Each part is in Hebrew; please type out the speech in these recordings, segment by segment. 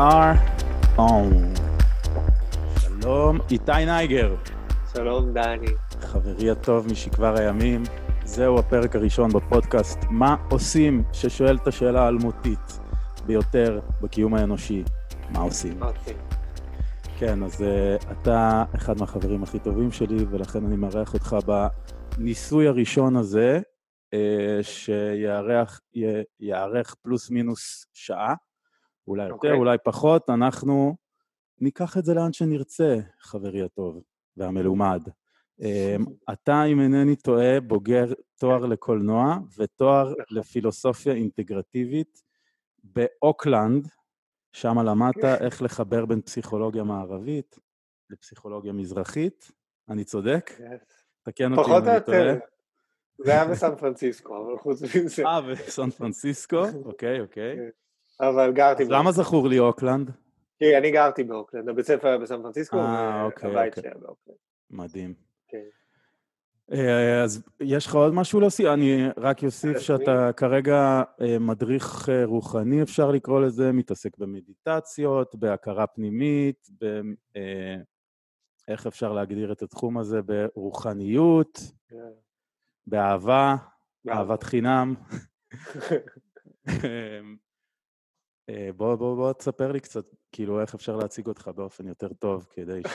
are on. שלום, איתי נייגר. שלום, דני. חברי הטוב משכבר הימים, זהו הפרק הראשון בפודקאסט מה עושים ששואל את השאלה האלמותית ביותר בקיום האנושי, מה עושים? אוקיי. כן, אז uh, אתה אחד מהחברים הכי טובים שלי, ולכן אני מארח אותך בניסוי הראשון הזה, uh, שיארח יארך פלוס מינוס שעה, אולי יותר, אוקיי. אולי פחות, אנחנו ניקח את זה לאן שנרצה, חברי הטוב והמלומד. Um, אתה, אם אינני טועה, בוגר תואר לקולנוע ותואר נכון. לפילוסופיה אינטגרטיבית באוקלנד, שם למדת איך לחבר בין פסיכולוגיה מערבית לפסיכולוגיה מזרחית. אני צודק? תקן אותי אם אני טועה. יותר. זה היה בסן פרנסיסקו, אבל חוץ מזה. אה, בסן פרנסיסקו? אוקיי, אוקיי. אבל גרתי אז למה זכור לי אוקלנד? כי אני גרתי באוקלנד, הבית ספר היה בסן פרנסיסקו, אה, אוקיי, והבית אוקיי. שלי היה באוקלנד. מדהים. כן. אה, אז יש לך עוד משהו להוסיף? אני רק אוסיף שאתה כרגע אה, מדריך רוחני, אפשר לקרוא לזה, מתעסק במדיטציות, בהכרה פנימית, ב... אה, איך אפשר להגדיר את התחום הזה? ברוחניות, כן. באהבה, באהבה. אהבת חינם. אה, בוא, בוא, בוא תספר לי קצת, כאילו, איך אפשר להציג אותך באופן יותר טוב, כדי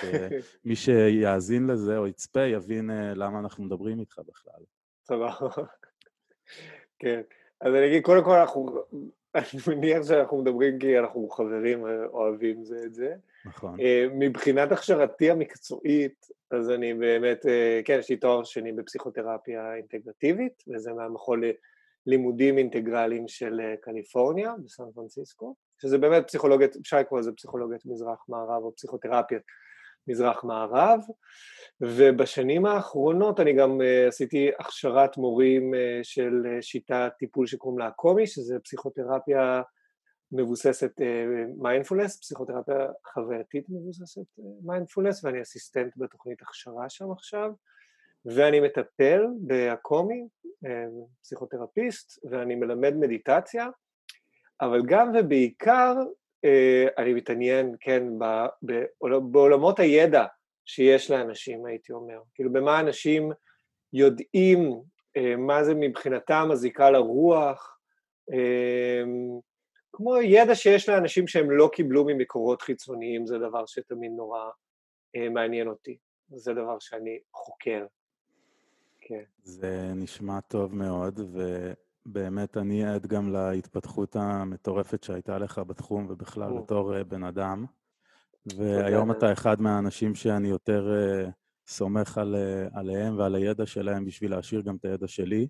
שמי שיאזין לזה או יצפה יבין אה, למה אנחנו מדברים איתך בכלל. סבבה. כן. אז אני אגיד, קודם כל אנחנו, אני מניח שאנחנו מדברים כי אנחנו חברים אה, אוהבים זה את זה. נכון. מבחינת הכשרתי המקצועית, אז אני באמת, כן, יש לי תואר שני בפסיכותרפיה אינטגרטיבית, וזה מהמכון ללימודים אינטגרליים של אה, קליפורניה, בסן פרנסיסקו, שזה באמת פסיכולוגיית, אפשר לקרוא לזה פסיכולוגיית מזרח-מערב או פסיכותרפיית מזרח-מערב, ובשנים האחרונות אני גם אה, עשיתי הכשרת מורים אה, של שיטת טיפול שקוראים לה קומי, שזה פסיכותרפיה מבוססת מיינדפולנס, פסיכותרפיה חווייתית מבוססת מיינדפולנס, ואני אסיסטנט בתוכנית הכשרה שם עכשיו, ואני מטפל ב Hakomi, אה, פסיכותרפיסט, ואני מלמד מדיטציה, אבל גם ובעיקר אה, אני מתעניין, כן, בעולמות הידע שיש לאנשים, הייתי אומר. כאילו, במה אנשים יודעים, אה, מה זה מבחינתם הזיקה לרוח, כמו ידע שיש לאנשים שהם לא קיבלו ממקורות חיצוניים, זה דבר שתמיד נורא מעניין אותי. זה דבר שאני חוקר. כן. זה נשמע טוב מאוד, ובאמת אני עד גם להתפתחות המטורפת שהייתה לך בתחום ובכלל או. בתור אה, בן אדם. והיום. אתה אחד מהאנשים שאני יותר אה, סומך על, אה, עליהם ועל הידע שלהם בשביל להשאיר גם את הידע שלי.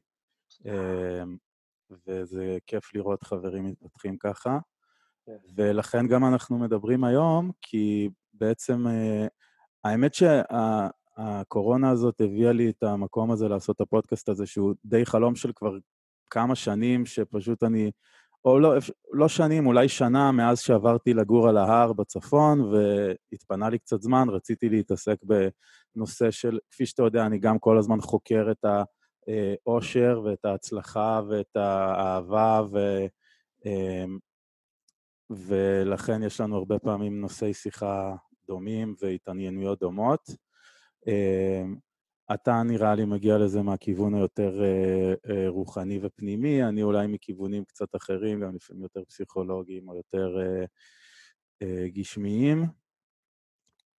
וזה כיף לראות חברים מתפתחים ככה. כן. ולכן גם אנחנו מדברים היום, כי בעצם, האמת שהקורונה הזאת הביאה לי את המקום הזה לעשות את הפודקאסט הזה, שהוא די חלום של כבר כמה שנים, שפשוט אני, או לא, לא שנים, אולי שנה מאז שעברתי לגור על ההר בצפון, והתפנה לי קצת זמן, רציתי להתעסק בנושא של, כפי שאתה יודע, אני גם כל הזמן חוקר את האושר ואת ההצלחה ואת האהבה, ו... אמ, ולכן יש לנו הרבה פעמים נושאי שיחה דומים והתעניינויות דומות. אמ, אתה נראה לי מגיע לזה מהכיוון היותר אה, אה, רוחני ופנימי, אני אולי מכיוונים קצת אחרים, גם לפעמים יותר פסיכולוגיים או יותר אה, גשמיים.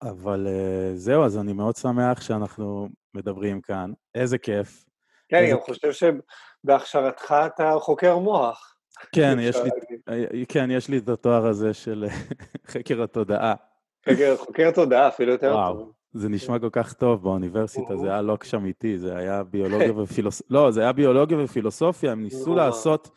אבל זהו, אז אני מאוד שמח שאנחנו מדברים כאן. איזה כיף. כן, אני גם חושב שבהכשרתך אתה חוקר מוח. כן, יש לי, כן, יש לי את התואר הזה של חקר התודעה. חוקר- חוקר תודעה, אפילו יותר טוב. זה נשמע כל כך טוב באוניברסיטה. זה היה לוקש אמיתי, זה היה ביולוגיה ופילוסופיה, לא, זה היה ביולוגיה ופילוסופיה, הם ניסו נורא. לעשות,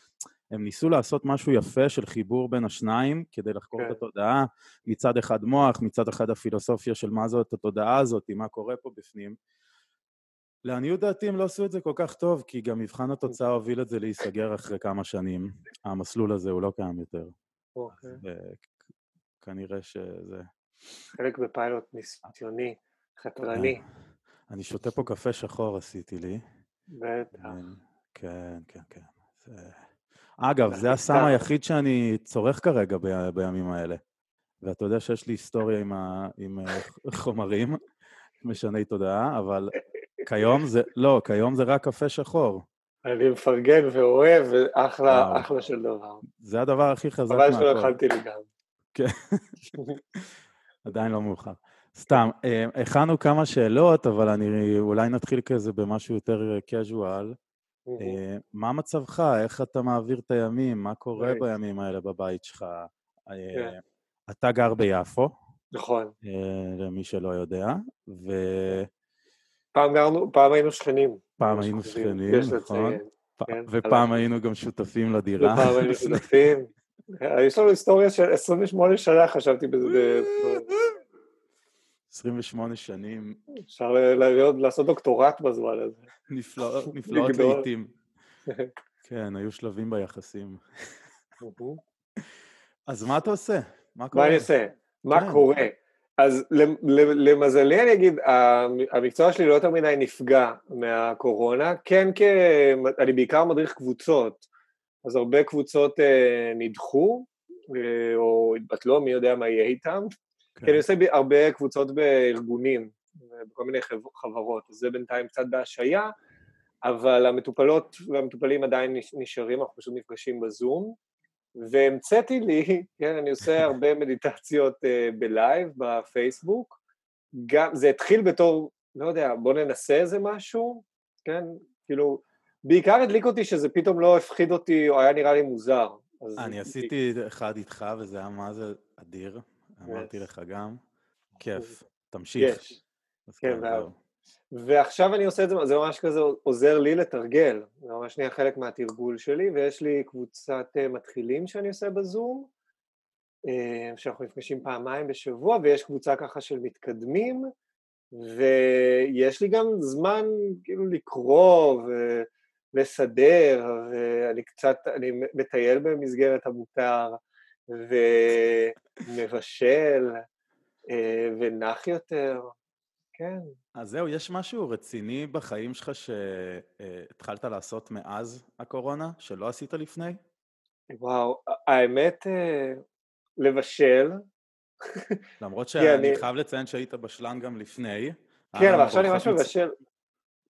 הם ניסו לעשות משהו יפה של חיבור בין השניים, כדי לחקור את כן. התודעה, מצד אחד מוח, מצד אחד הפילוסופיה של מה זאת התודעה הזאת, מה קורה פה בפנים. לעניות דעתי הם לא עשו את זה כל כך טוב, כי גם מבחן התוצאה הוביל את זה להיסגר אחרי כמה שנים. המסלול הזה הוא לא קיים יותר. אוקיי. וכנראה שזה... חלק בפיילוט ניסיוני, חתרני, אני שותה פה קפה שחור עשיתי לי. בטח. כן, כן, כן. זה... אגב, זה הסם. היחיד שאני צורך כרגע ב- בימים האלה. ואתה יודע שיש לי היסטוריה עם, ה, עם אה, חומרים משני תודעה, אבל כיום זה, לא, כיום זה רק קפה שחור. אני מפרגן ואוהב, אחלה, אחלה של דבר. זה הדבר הכי חזק מהכל. חבל שלא אכלתי לי גם. כן. עדיין לא מאוחר. סתם, אה, הכנו כמה שאלות, אבל אני אולי נתחיל כזה במשהו יותר casual. אה, מה מצבך? איך אתה מעביר את הימים? מה קורה בימים האלה בבית שלך? אה, כן. אתה גר ביפו. נכון. למי שלא יודע, ו... פעם גרנו, פעם היינו שכנים. פעם היינו שכנים, נכון. כן, ופעם היינו גם שותפים לדירה. ופעם היינו שותפים. יש לנו היסטוריה של 28 שנה, חשבתי בזה. 28 שנים. אפשר לעשות דוקטורט בזמן הזה. נפלאות לעיתים. כן, היו שלבים ביחסים. אז מה אתה עושה? מה קורה? מה אני עושה? מה כן. קורה? אז למזלי אני אגיד, המקצוע שלי לא יותר מדי נפגע מהקורונה, כן כי אני בעיקר מדריך קבוצות, אז הרבה קבוצות אה, נדחו, אה, או התבטלו, מי יודע מה יהיה איתם, כן. כי אני עושה הרבה קבוצות בארגונים, בכל מיני חברות, אז זה בינתיים קצת בהשעיה, אבל המטופלות והמטופלים עדיין נשארים, אנחנו פשוט נפגשים בזום, והמצאתי לי, כן, אני עושה הרבה מדיטציות uh, בלייב בפייסבוק, גם, זה התחיל בתור, לא יודע, בוא ננסה איזה משהו, כן, כאילו, בעיקר הדליק אותי שזה פתאום לא הפחיד אותי, או היה נראה לי מוזר. אני עשיתי אחד איתך, וזה היה מה זה אדיר, אמרתי לך גם, כיף, תמשיך. כן, ועכשיו אני עושה את זה, זה ממש כזה עוזר לי לתרגל, זה ממש נהיה חלק מהתרגול שלי, ויש לי קבוצת אה, מתחילים שאני עושה בזום, אה, שאנחנו נפגשים פעמיים בשבוע, ויש קבוצה ככה של מתקדמים, ויש לי גם זמן כאילו לקרוא ולסדר, ואני קצת, אני מטייל במסגרת המותר, ומבשל, ונח יותר, כן. אז זהו, יש משהו רציני בחיים שלך שהתחלת לעשות מאז הקורונה, שלא עשית לפני? וואו, האמת, לבשל. למרות שאני אני... חייב לציין שהיית בשלן גם לפני. כן, אבל עכשיו אני ממש מבשל,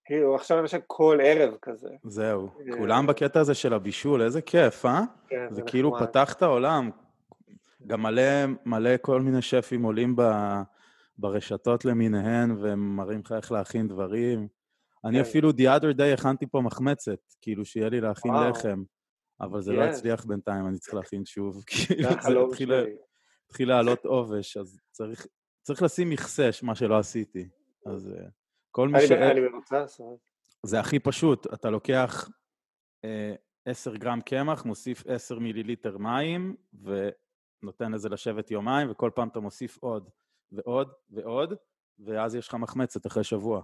כאילו, עכשיו מבשל כל ערב כזה. זהו, אה, כולם בקטע הזה של הבישול, איזה כיף, אה? כן, זה כאילו פתח את העולם. גם מלא, מלא כל מיני שפים עולים ב... ברשתות למיניהן ומראים לך איך להכין דברים. אני כן. אפילו the other day הכנתי פה מחמצת, כאילו שיהיה לי להכין וואו. לחם, אבל זה yeah. לא הצליח בינתיים, אני צריך להכין שוב. כאילו זה התחיל, לעלות עובש, אז צריך, צריך לשים מכסה, מה שלא עשיתי. אז uh, כל מי ש... אני במוצא, זה הכי פשוט, אתה לוקח uh, 10 גרם קמח, מוסיף 10 מיליליטר מים, ונותן לזה לשבת יומיים, וכל פעם אתה מוסיף עוד. ועוד ועוד, ואז יש לך מחמצת אחרי שבוע.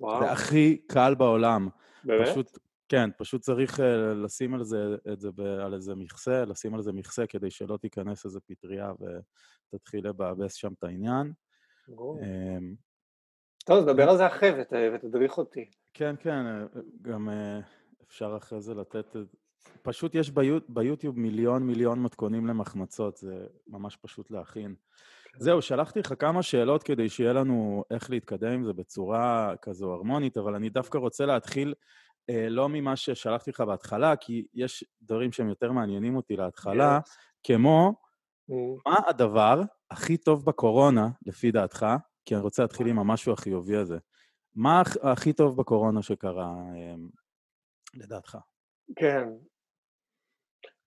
וואו. זה הכי קל בעולם. באמת? פשוט, כן, פשוט צריך uh, לשים על זה, את זה ב, על איזה מכסה, לשים על זה מכסה כדי שלא תיכנס איזה פטריה ותתחיל לבאבס שם את העניין. טוב, נדבר על זה אחרי ותדריך אותי. כן, כן, אה, גם uh, אפשר אחרי זה לתת... פשוט יש ביוטיוב מיליון מיליון מתכונים למחמצות, זה ממש פשוט להכין. זהו, שלחתי לך כמה שאלות כדי שיהיה לנו איך להתקדם עם זה בצורה כזו הרמונית, אבל אני דווקא רוצה להתחיל אה, לא ממה ששלחתי לך בהתחלה, כי יש דברים שהם יותר מעניינים אותי להתחלה, yes. כמו mm. מה הדבר הכי טוב בקורונה, לפי דעתך, כי אני רוצה להתחיל עם המשהו החיובי הזה. מה הכי טוב בקורונה שקרה, אה, לדעתך? כן,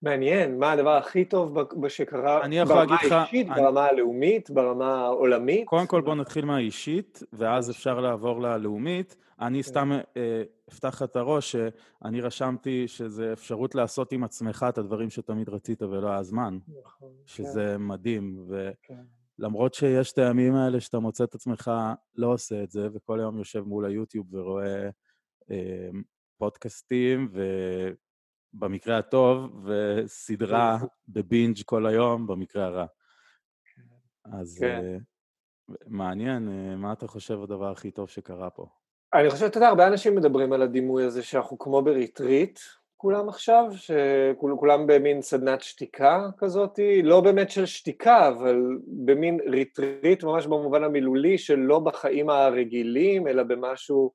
מעניין, מה הדבר הכי טוב שקרה ברמה האישית, אני... ברמה הלאומית, ברמה העולמית? קודם כל בוא נתחיל מהאישית, ואז אפשר לעבור ללאומית. אני כן. סתם אה, אפתח את הראש שאני רשמתי שזה אפשרות לעשות עם עצמך את הדברים שתמיד רצית ולא היה זמן. נכון, שזה כן. מדהים, ולמרות כן. שיש את הימים האלה שאתה מוצא את עצמך לא עושה את זה, וכל היום יושב מול היוטיוב ורואה אה, פודקאסטים, ו... במקרה הטוב, וסדרה בבינג' כל היום, במקרה הרע. אז כן. uh, מעניין, uh, מה אתה חושב הדבר הכי טוב שקרה פה? אני חושב, אתה יודע, הרבה אנשים מדברים על הדימוי הזה שאנחנו כמו בריטריט, כולם עכשיו, שכולם במין סדנת שתיקה כזאת, לא באמת של שתיקה, אבל במין ריטריט ממש במובן המילולי של לא בחיים הרגילים, אלא במשהו,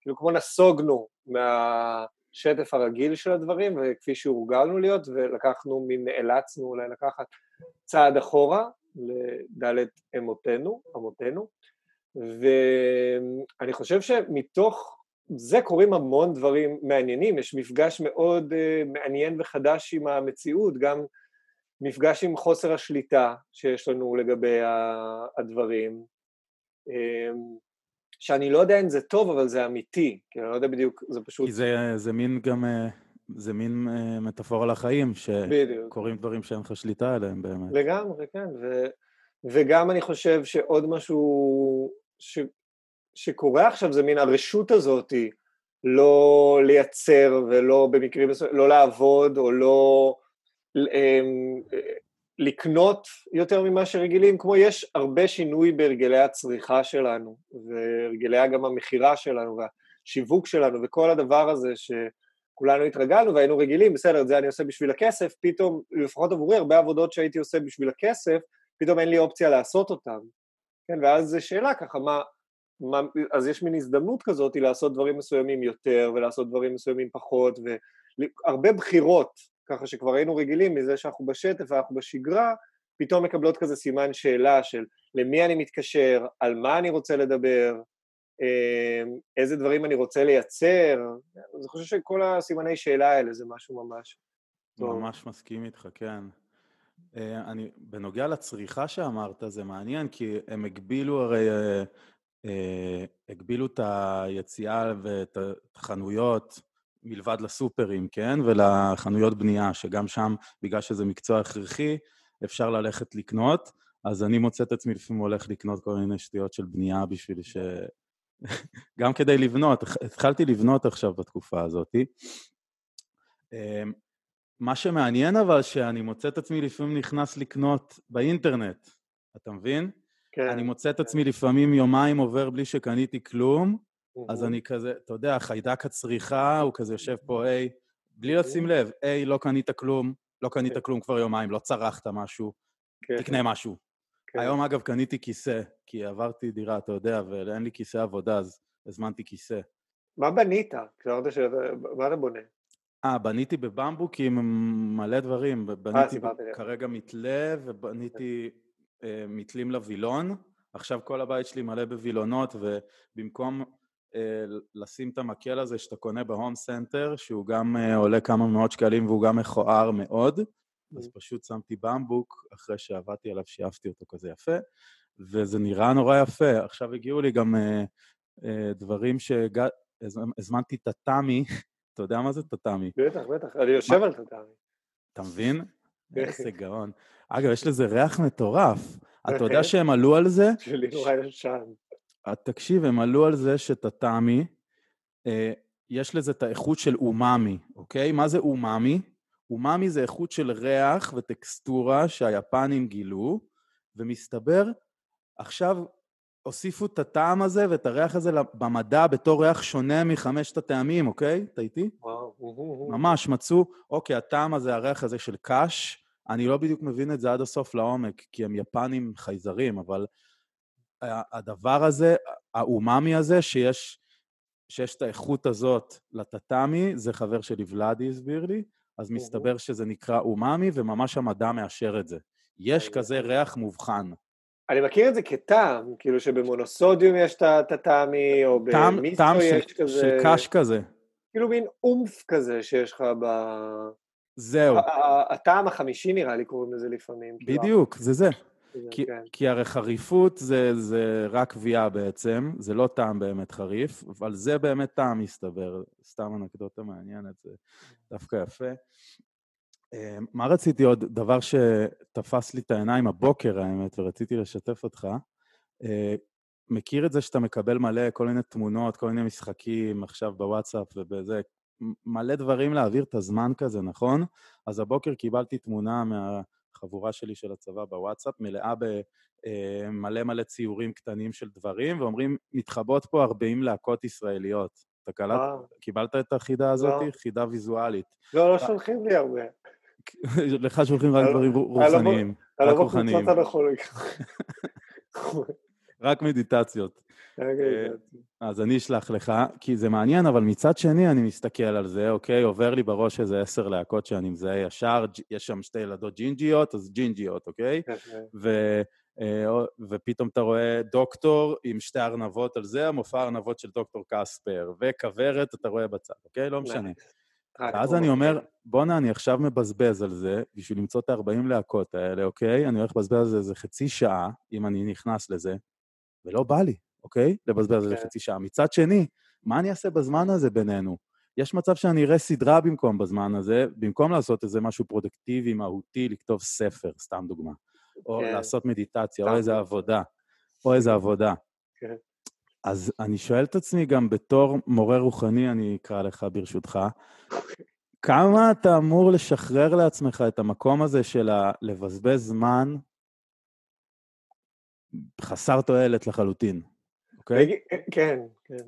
כאילו כמו נסוגנו מהשטף הרגיל של הדברים, וכפי שהורגלנו להיות, ולקחנו, מין נאלצנו אולי לקחת צעד אחורה לדלת אמותינו, אמותינו, ואני חושב שמתוך זה קורים המון דברים מעניינים, יש מפגש מאוד uh, מעניין וחדש עם המציאות, גם מפגש עם חוסר השליטה שיש לנו לגבי הדברים, um, שאני לא יודע אם זה טוב, אבל זה אמיתי, כי אני לא יודע בדיוק, זה פשוט... כי זה, זה מין גם, אה, זה מין uh, מטאפורה לחיים, שקורים דברים שאין לך שליטה עליהם באמת. לגמרי, כן, ו, וגם אני חושב שעוד משהו, ש, שקורה עכשיו זה מין הרשות הזאת לא לייצר ולא במקרים מסוימים, לא לעבוד או לא אמ, לקנות יותר ממה שרגילים, כמו יש הרבה שינוי בהרגלי הצריכה שלנו והרגלי גם המכירה שלנו והשיווק שלנו וכל הדבר הזה שכולנו התרגלנו והיינו רגילים, בסדר, את זה אני עושה בשביל הכסף, פתאום, לפחות עבורי, הרבה עבודות שהייתי עושה בשביל הכסף, פתאום אין לי אופציה לעשות אותן. כן, ואז זו שאלה ככה, מה, אז יש מין הזדמנות כזאת לעשות דברים מסוימים יותר ולעשות דברים מסוימים פחות והרבה בחירות ככה שכבר היינו רגילים מזה שאנחנו בשטף ואנחנו בשגרה פתאום מקבלות כזה סימן שאלה של למי אני מתקשר, על מה אני רוצה לדבר, אמ, איזה דברים אני רוצה לייצר, אני חושב שכל הסימני שאלה האלה זה משהו ממש טוב. ממש מסכים איתך, כן. אה, אני, בנוגע לצריכה שאמרת, זה מעניין, כי הם הגבילו הרי אה, הגבילו את היציאה ואת החנויות מלבד לסופרים, כן? ולחנויות בנייה, שגם שם, בגלל שזה מקצוע הכרחי, אפשר ללכת לקנות. אז אני מוצא את עצמי לפעמים הולך לקנות כל מיני שטויות של בנייה בשביל ש... גם כדי לבנות, התחלתי לבנות עכשיו בתקופה הזאת. אמ, מה שמעניין אבל, שאני מוצא את עצמי לפעמים נכנס לקנות באינטרנט, אתה מבין? כן. אני מוצא את עצמי לפעמים יומיים עובר בלי שקניתי כלום, אז אני כזה, אתה יודע, חיידק הצריכה, הוא כזה יושב פה, היי, בלי לשים לב, היי, לא קנית כלום, לא קנית כן. כלום כבר יומיים, לא צרכת משהו, כן. תקנה משהו. כן. היום, אגב, קניתי כיסא, כי עברתי דירה, אתה יודע, ואין לי כיסא עבודה, אז הזמנתי כיסא. מה בנית? כשאמרת ש... מה אתה בונה? אה, בניתי בבמבוקים מלא דברים. בניתי כרגע מתלה, ובניתי... אה, מתלים לווילון, עכשיו כל הבית שלי מלא בווילונות ובמקום אה, לשים את המקל הזה שאתה קונה בהום סנטר, שהוא גם אה, עולה כמה מאות שקלים והוא גם מכוער מאוד, אז פשוט שמתי במבוק אחרי שעבדתי עליו, שייפתי אותו כזה יפה, וזה נראה נורא יפה. עכשיו הגיעו לי גם דברים שהזמנתי טאטאמי, אתה יודע מה זה טאטאמי? בטח, בטח, אני יושב על טאטאמי. אתה מבין? איזה גאון. אגב, יש לזה ריח מטורף. אתה יודע שהם עלו על זה? שלי נורא ישן. תקשיב, הם עלו על זה שטאטאמי, אה, יש לזה את האיכות של אומאמי, אוקיי? מה זה אומאמי? אומאמי זה איכות של ריח וטקסטורה שהיפנים גילו, ומסתבר, עכשיו הוסיפו את הטעם הזה ואת הריח הזה במדע בתור ריח שונה מחמשת הטעמים, אוקיי? אתה איתי? וואו. ממש, מצאו, אוקיי, הטעם הזה, הריח הזה של קש, אני לא בדיוק מבין את זה עד הסוף לעומק, כי הם יפנים חייזרים, אבל הדבר הזה, האומאמי הזה, שיש, שיש את האיכות הזאת לטאטאמי, זה חבר שלי ולאדי הסביר לי, אז מסתבר שזה נקרא אומאמי, וממש המדע מאשר את זה. יש כזה ריח מובחן. אני מכיר את זה כטעם, כאילו שבמונוסודיום יש את הטעמי, או במיסו יש של, כזה... של קש כזה. כאילו מין אומף כזה שיש לך ב... זהו. הטעם החמישי נראה לי קוראים לזה לפעמים. כאילו. בדיוק, זה זה. כי, כן. כי הרי חריפות זה, זה רק קביעה בעצם, זה לא טעם באמת חריף, אבל זה באמת טעם מסתבר, סתם אנקדוטה מעניינת, זה דווקא יפה. אה, מה רציתי עוד? דבר שתפס לי את העיניים הבוקר, האמת, ורציתי לשתף אותך. אה, מכיר את זה שאתה מקבל מלא כל מיני תמונות, כל מיני משחקים עכשיו בוואטסאפ ובזה, מלא דברים להעביר את הזמן כזה, נכון? אז הבוקר קיבלתי תמונה מהחבורה שלי של הצבא בוואטסאפ, מלאה במלא אה, מלא ציורים קטנים של דברים, ואומרים, מתחבאות פה 40 להקות ישראליות. אתה קלט, קיבלת את החידה הזאת? לא. חידה ויזואלית. לא, לא שולחים לי הרבה. לך שולחים רק דברים רוחניים. רק רוחניים. רק מדיטציות. אה, אז אני אשלח לך, כי זה מעניין, אבל מצד שני אני מסתכל על זה, אוקיי? עובר לי בראש איזה עשר להקות שאני מזהה ישר, יש שם שתי ילדות ג'ינג'יות, אז ג'ינג'יות, אוקיי? כן, כן. אה, ופתאום אתה רואה דוקטור עם שתי ארנבות על זה, המופע ארנבות של דוקטור קספר, וכוורת אתה רואה בצד, אוקיי? לא משנה. ואז אני אומר, בואנה, אני עכשיו מבזבז על זה בשביל למצוא את ה-40 להקות האלה, אוקיי? אני הולך לבזבז על זה איזה חצי שעה, אם אני נכנס לזה, ולא בא לי, אוקיי? לבזבז על זה כן. חצי שעה. מצד שני, מה אני אעשה בזמן הזה בינינו? יש מצב שאני אראה סדרה במקום בזמן הזה, במקום לעשות איזה משהו פרודקטיבי, מהותי, לכתוב ספר, סתם דוגמה. או כן. לעשות מדיטציה, או איזה עבודה, או איזה עבודה. כן. אז אני שואל את עצמי גם בתור מורה רוחני, אני אקרא לך ברשותך, כמה אתה אמור לשחרר לעצמך את המקום הזה של לבזבז זמן חסר תועלת לחלוטין, אוקיי? כן, כן.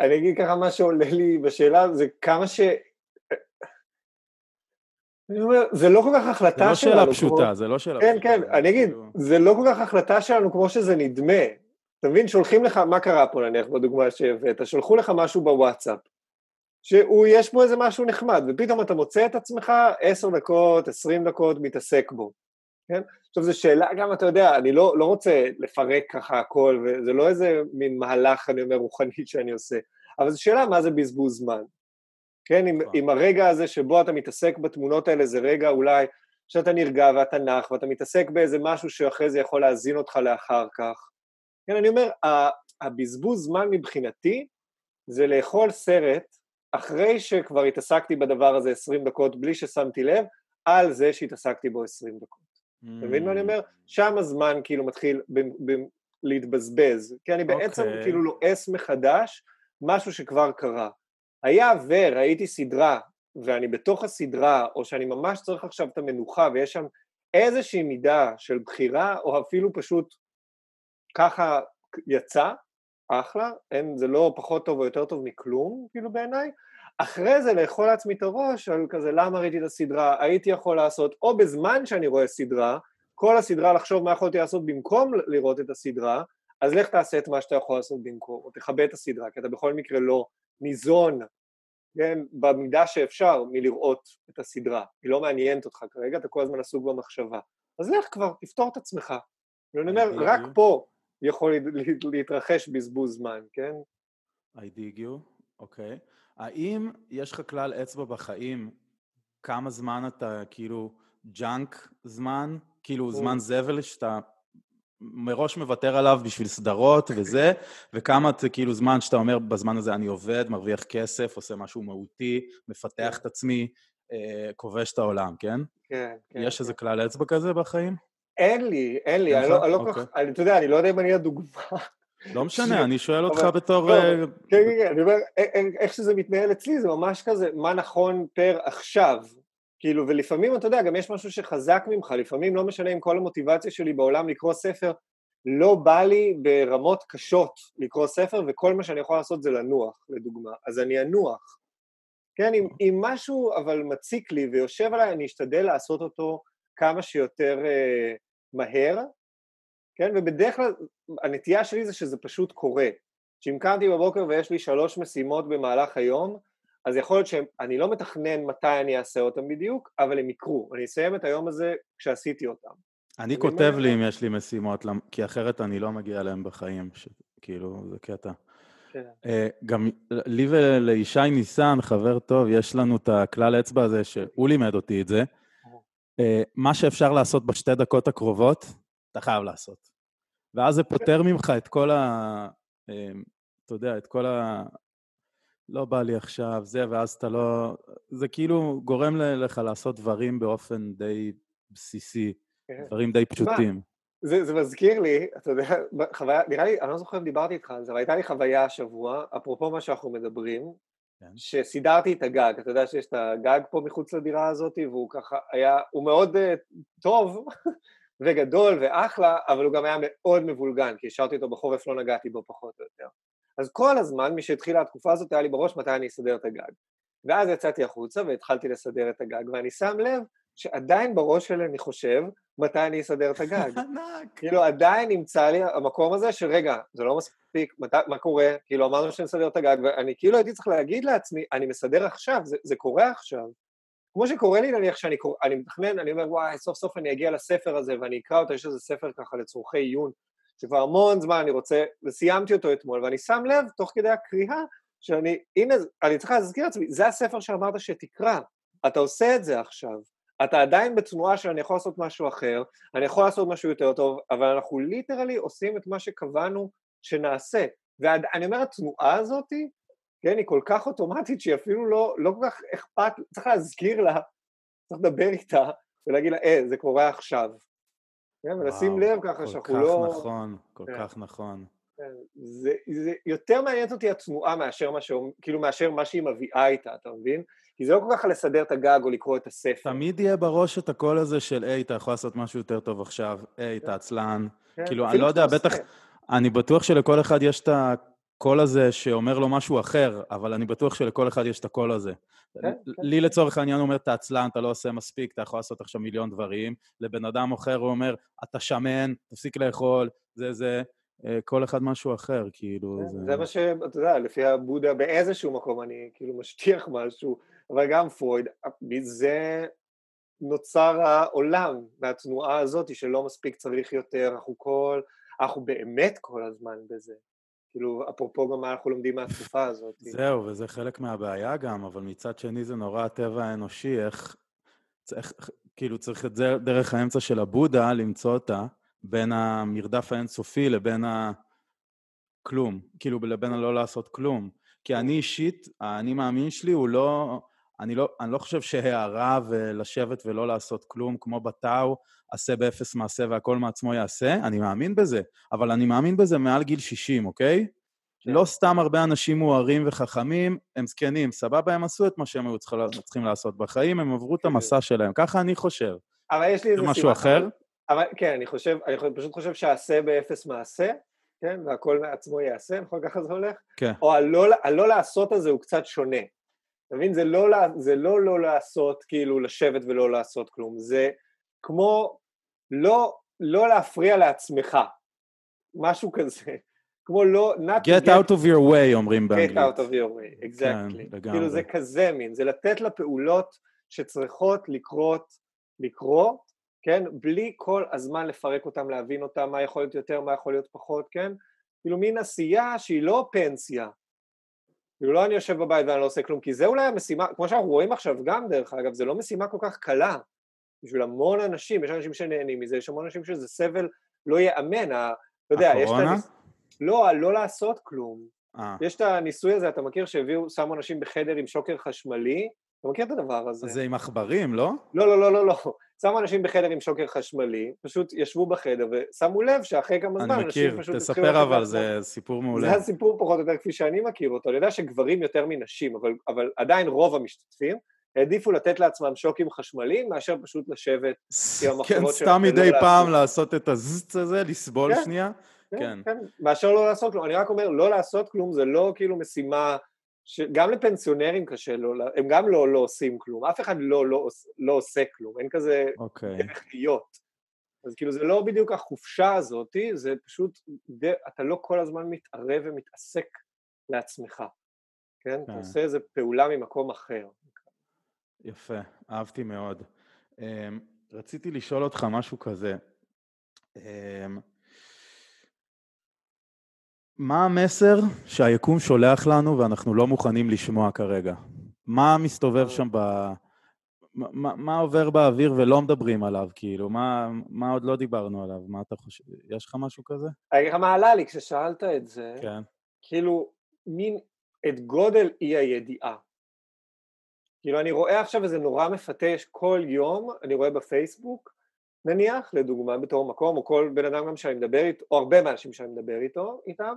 אני אגיד ככה, מה שעולה לי בשאלה זה כמה ש... אני אומר, זה לא כל כך החלטה שלנו. זה לא שאלה פשוטה, זה לא שאלה פשוטה. כן, כן, אני אגיד, כאילו- זה לא כל כך החלטה שלנו כמו שזה נדמה. אתה מבין, שולחים לך, מה קרה פה נניח בדוגמה שהבאת? שלחו לך משהו בוואטסאפ, שיש בו איזה משהו נחמד, ופתאום אתה מוצא את עצמך עשר דקות, עשרים דקות, מתעסק בו. כן? עכשיו זו שאלה, גם אתה יודע, אני לא, לא רוצה לפרק ככה הכל, וזה לא איזה מין מהלך, אני אומר, רוחני שאני עושה, אבל זו שאלה מה זה בזבוז זמן. כן, אם, אם הרגע הזה שבו אתה מתעסק בתמונות האלה זה רגע אולי שאתה נרגע ואתה נח ואתה מתעסק באיזה משהו שאחרי זה יכול להזין אותך לאחר כך. כן, אני אומר, הבזבוז זמן מבחינתי זה לאכול סרט אחרי שכבר התעסקתי בדבר הזה 20 דקות בלי ששמתי לב, על זה שהתעסקתי בו 20 דקות. אתה מבין מה אני אומר? שם הזמן כאילו מתחיל ב- ב- להתבזבז, כי אני בעצם okay. אוקיי. כאילו לועס מחדש משהו שכבר קרה. היה וראיתי סדרה, ואני בתוך הסדרה, או שאני ממש צריך עכשיו את המנוחה, ויש שם איזושהי מידה של בחירה, או אפילו פשוט ככה יצא, אחלה, אין, זה לא פחות טוב או יותר טוב מכלום, כאילו בעיניי. אחרי זה לאכול לעצמי את הראש על כזה למה ראיתי את הסדרה, הייתי יכול לעשות, או בזמן שאני רואה סדרה, כל הסדרה לחשוב מה יכולתי לעשות במקום לראות את הסדרה, אז לך תעשה את מה שאתה יכול לעשות במקום, או תכבד את הסדרה, כי אתה בכל מקרה לא ניזון, כן, במידה שאפשר מלראות את הסדרה, היא לא מעניינת אותך כרגע, אתה כל הזמן עסוק במחשבה. אז לך כבר, תפתור את עצמך. ואני אומר, רק פה יכול להתרחש בזבוז זמן, כן? I dig you, אוקיי. Okay. האם יש לך כלל אצבע בחיים, כמה זמן אתה כאילו ג'אנק זמן, כאילו זמן זבל שאתה מראש מוותר עליו בשביל סדרות וזה, וכמה זה כאילו זמן שאתה אומר, בזמן הזה אני עובד, מרוויח כסף, עושה משהו מהותי, מפתח כן. את עצמי, אה, כובש את העולם, כן? כן, כן. יש איזה כן. כלל אצבע כזה בחיים? אין לי, אין לי, אני לא, לא כל כך, אוקיי. אתה יודע, אני לא יודע אם אני הדוגמה. לא משנה, אני שואל אותך בתור... לא, אה, כן, כן, כן, אני אומר, איך שזה מתנהל אצלי זה ממש כזה, מה נכון פר עכשיו, כאילו, ולפעמים, אתה יודע, גם יש משהו שחזק ממך, לפעמים לא משנה אם כל המוטיבציה שלי בעולם לקרוא ספר, לא בא לי ברמות קשות לקרוא ספר, וכל מה שאני יכול לעשות זה לנוח, לדוגמה, אז אני אנוח. כן, אם, אם משהו אבל מציק לי ויושב עליי, אני אשתדל לעשות אותו כמה שיותר אה, מהר, כן, ובדרך כלל הנטייה שלי זה שזה פשוט קורה. שאם קמתי בבוקר ויש לי שלוש משימות במהלך היום, אז יכול להיות שאני לא מתכנן מתי אני אעשה אותם בדיוק, אבל הם יקרו. אני אסיים את היום הזה כשעשיתי אותם. אני כותב לי אם יש לי משימות, כי אחרת אני לא מגיע אליהם בחיים, כאילו, זה קטע. כן. אה, גם לי ולישי ניסן, חבר טוב, יש לנו את הכלל אצבע הזה, שהוא לימד אותי את זה. אה, מה שאפשר לעשות בשתי דקות הקרובות, אתה חייב לעשות. ואז זה פותר ממך את כל ה... אה, אתה יודע, את כל ה... לא בא לי עכשיו, זה, ואז אתה לא... זה כאילו גורם לך לעשות דברים באופן די בסיסי, כן. דברים די פשוטים. זה, זה מזכיר לי, אתה יודע, חוויה, נראה לי, אני לא זוכר אם דיברתי איתך על זה, אבל הייתה לי חוויה השבוע, אפרופו מה שאנחנו מדברים, כן. שסידרתי את הגג, אתה יודע שיש את הגג פה מחוץ לדירה הזאת, והוא ככה היה, הוא מאוד uh, טוב וגדול ואחלה, אבל הוא גם היה מאוד מבולגן, כי השארתי אותו בחורף, לא נגעתי בו פחות או יותר. אז כל הזמן, משהתחילה התקופה הזאת, היה לי בראש מתי אני אסדר את הגג. ואז יצאתי החוצה והתחלתי לסדר את הגג, ואני שם לב שעדיין בראש שלי אני חושב, מתי אני אסדר את הגג. ענק. כאילו עדיין נמצא לי המקום הזה של רגע, זה לא מספיק, מת, מה קורה? כאילו אמרנו שנסדר את הגג, ואני כאילו הייתי צריך להגיד לעצמי, אני מסדר עכשיו, זה, זה קורה עכשיו. כמו שקורה לי נניח שאני קורא, אני מתכנן, אני אומר וואי, סוף סוף אני אגיע לספר הזה ואני אקרא אותו, יש איזה ספר ככה לצורכי עיון, שכבר המון זמן אני רוצה, וסיימתי אותו אתמול, ואני שם לב תוך כדי הקריאה, שאני, הנה, אני צריך להזכיר לעצמי, זה הספר שאמרת שתקרא, אתה עושה את זה עכשיו, אתה עדיין בתנועה שאני יכול לעשות משהו אחר, אני יכול לעשות משהו יותר טוב, אבל אנחנו ליטרלי עושים את מה שקבענו שנעשה. ואני אומר, התנועה הזאת, כן, היא כל כך אוטומטית שהיא אפילו לא, לא כל כך אכפת, צריך להזכיר לה, צריך לדבר איתה ולהגיד לה, אה, זה קורה עכשיו. כן, ולשים לב ככה שאנחנו לא... כל כך נכון, כל כן. כך נכון. כן, זה, זה יותר מעניינת אותי התנועה מאשר מה, ש... כאילו מאשר מה שהיא מביאה איתה, אתה מבין? כי זה לא כל כך לסדר את הגג או לקרוא את הספר. תמיד יהיה בראש את הקול הזה של, היי, אתה יכול לעשות משהו יותר טוב עכשיו, היי, אתה עצלן. כן, כאילו, אני לא יודע, בטח, אני בטוח שלכל אחד יש את הקול הזה שאומר לו משהו אחר, אבל אני בטוח שלכל אחד יש את הקול הזה. כן, לי כן. לצורך העניין הוא אומר, אתה עצלן, אתה לא עושה מספיק, אתה יכול לעשות עכשיו מיליון דברים. לבן אדם אחר הוא אומר, אתה שמן, תפסיק לאכול, זה זה. אה, כל אחד משהו אחר, כאילו... זה... זה מה שאתה יודע, לפי הבודה באיזשהו מקום אני כאילו משטיח משהו, אבל גם פרויד, מזה נוצר העולם והתנועה הזאת שלא מספיק צריך יותר, אנחנו כל, אנחנו באמת כל הזמן בזה. כאילו, אפרופו גם מה אנחנו לומדים מהתקופה הזאת. זהו, וזה חלק מהבעיה גם, אבל מצד שני זה נורא הטבע האנושי, איך, איך כאילו צריך את זה דרך האמצע של הבודה למצוא אותה, בין המרדף האינסופי לבין הכלום, כאילו לבין הלא לעשות כלום. כי אני אישית, האני מאמין שלי הוא לא... אני לא, אני לא חושב שהערה ולשבת ולא לעשות כלום, כמו בטאו, עשה באפס מעשה והכל מעצמו יעשה, אני מאמין בזה, אבל אני מאמין בזה מעל גיל 60, אוקיי? כן. לא סתם הרבה אנשים מוארים וחכמים, הם זקנים, סבבה, הם עשו את מה שהם היו צריכים לעשות בחיים, הם עברו את כן. המסע שלהם, ככה אני חושב. אבל יש לי איזה סיבה... משהו אחר? אבל כן, אני חושב, אני פשוט חושב שעשה באפס מעשה, כן, והכל מעצמו יעשה, נכון ככה זה הולך? כן. או הלא, הלא לעשות הזה הוא קצת שונה. אתה מבין? זה לא, זה לא לא לעשות, כאילו, לשבת ולא לעשות כלום. זה כמו לא, לא להפריע לעצמך. משהו כזה. כמו לא... Not get, get out of your way, אומרים באנגלית. get out of your way, כן, exactly. כן, כאילו זה כזה מין, זה לתת לפעולות שצריכות לקרות, לקרות, כן? בלי כל הזמן לפרק אותם, להבין אותם, מה יכול להיות יותר, מה יכול להיות פחות, כן? כאילו מין עשייה שהיא לא פנסיה, כאילו לא אני יושב בבית ואני לא עושה כלום, כי זה אולי המשימה, כמו שאנחנו רואים עכשיו גם דרך אגב, זה לא משימה כל כך קלה בשביל המון אנשים, יש אנשים שנהנים מזה, יש המון אנשים שזה סבל לא ייאמן, אתה יודע, יש את הניס... לא, לא לעשות כלום. 아. אה. יש את הניסוי הזה, אתה מכיר שהביאו, שמו אנשים בחדר עם שוקר חשמלי, אתה מכיר את הדבר הזה? זה עם עכברים, לא? לא, לא, לא, לא, לא. שמו אנשים בחדר עם שוקר חשמלי, פשוט ישבו בחדר ושמו לב שאחרי כמה זמן אנשים פשוט... אני מכיר, תספר אבל, זה סיפור מעולה. זה הסיפור פחות או יותר כפי שאני מכיר אותו. אני יודע שגברים יותר מנשים, אבל, אבל עדיין רוב המשתתפים העדיפו לתת לעצמם שוקים חשמליים מאשר פשוט לשבת עם המחשבות שלהם. כן, סתם מדי פעם לעשות את הזץ הזה, לסבול כן, שנייה. כן, כן, כן, מאשר לא לעשות כלום. אני רק אומר, לא לעשות כלום זה לא כאילו משימה שגם לפנסיונרים קשה, לא, הם גם לא, לא עושים כלום, אף אחד לא, לא, לא עושה כלום, אין כזה okay. אוקיי. דרך להיות. אז כאילו זה לא בדיוק החופשה הזאת, זה פשוט, אתה לא כל הזמן מתערב ומתעסק לעצמך, כן? Okay. אתה כן. עושה איזה פעולה ממקום אחר. יפה, אהבתי מאוד. אמ, רציתי לשאול אותך משהו כזה. אמ, מה המסר שהיקום שולח לנו ואנחנו לא מוכנים לשמוע כרגע? מה מסתובב שם ב... מה, מה עובר באוויר ולא מדברים עליו, כאילו? מה, מה עוד לא דיברנו עליו? מה אתה חושב? יש לך משהו כזה? אני אגיד לך מה עלה לי כששאלת את זה. כן. כאילו, מין את גודל אי הידיעה. כאילו, אני רואה עכשיו איזה נורא מפתה, יש כל יום, אני רואה בפייסבוק, נניח, לדוגמה, בתור מקום, או כל בן אדם גם שאני מדבר איתו, או הרבה מהאנשים שאני מדבר איתו, איתם,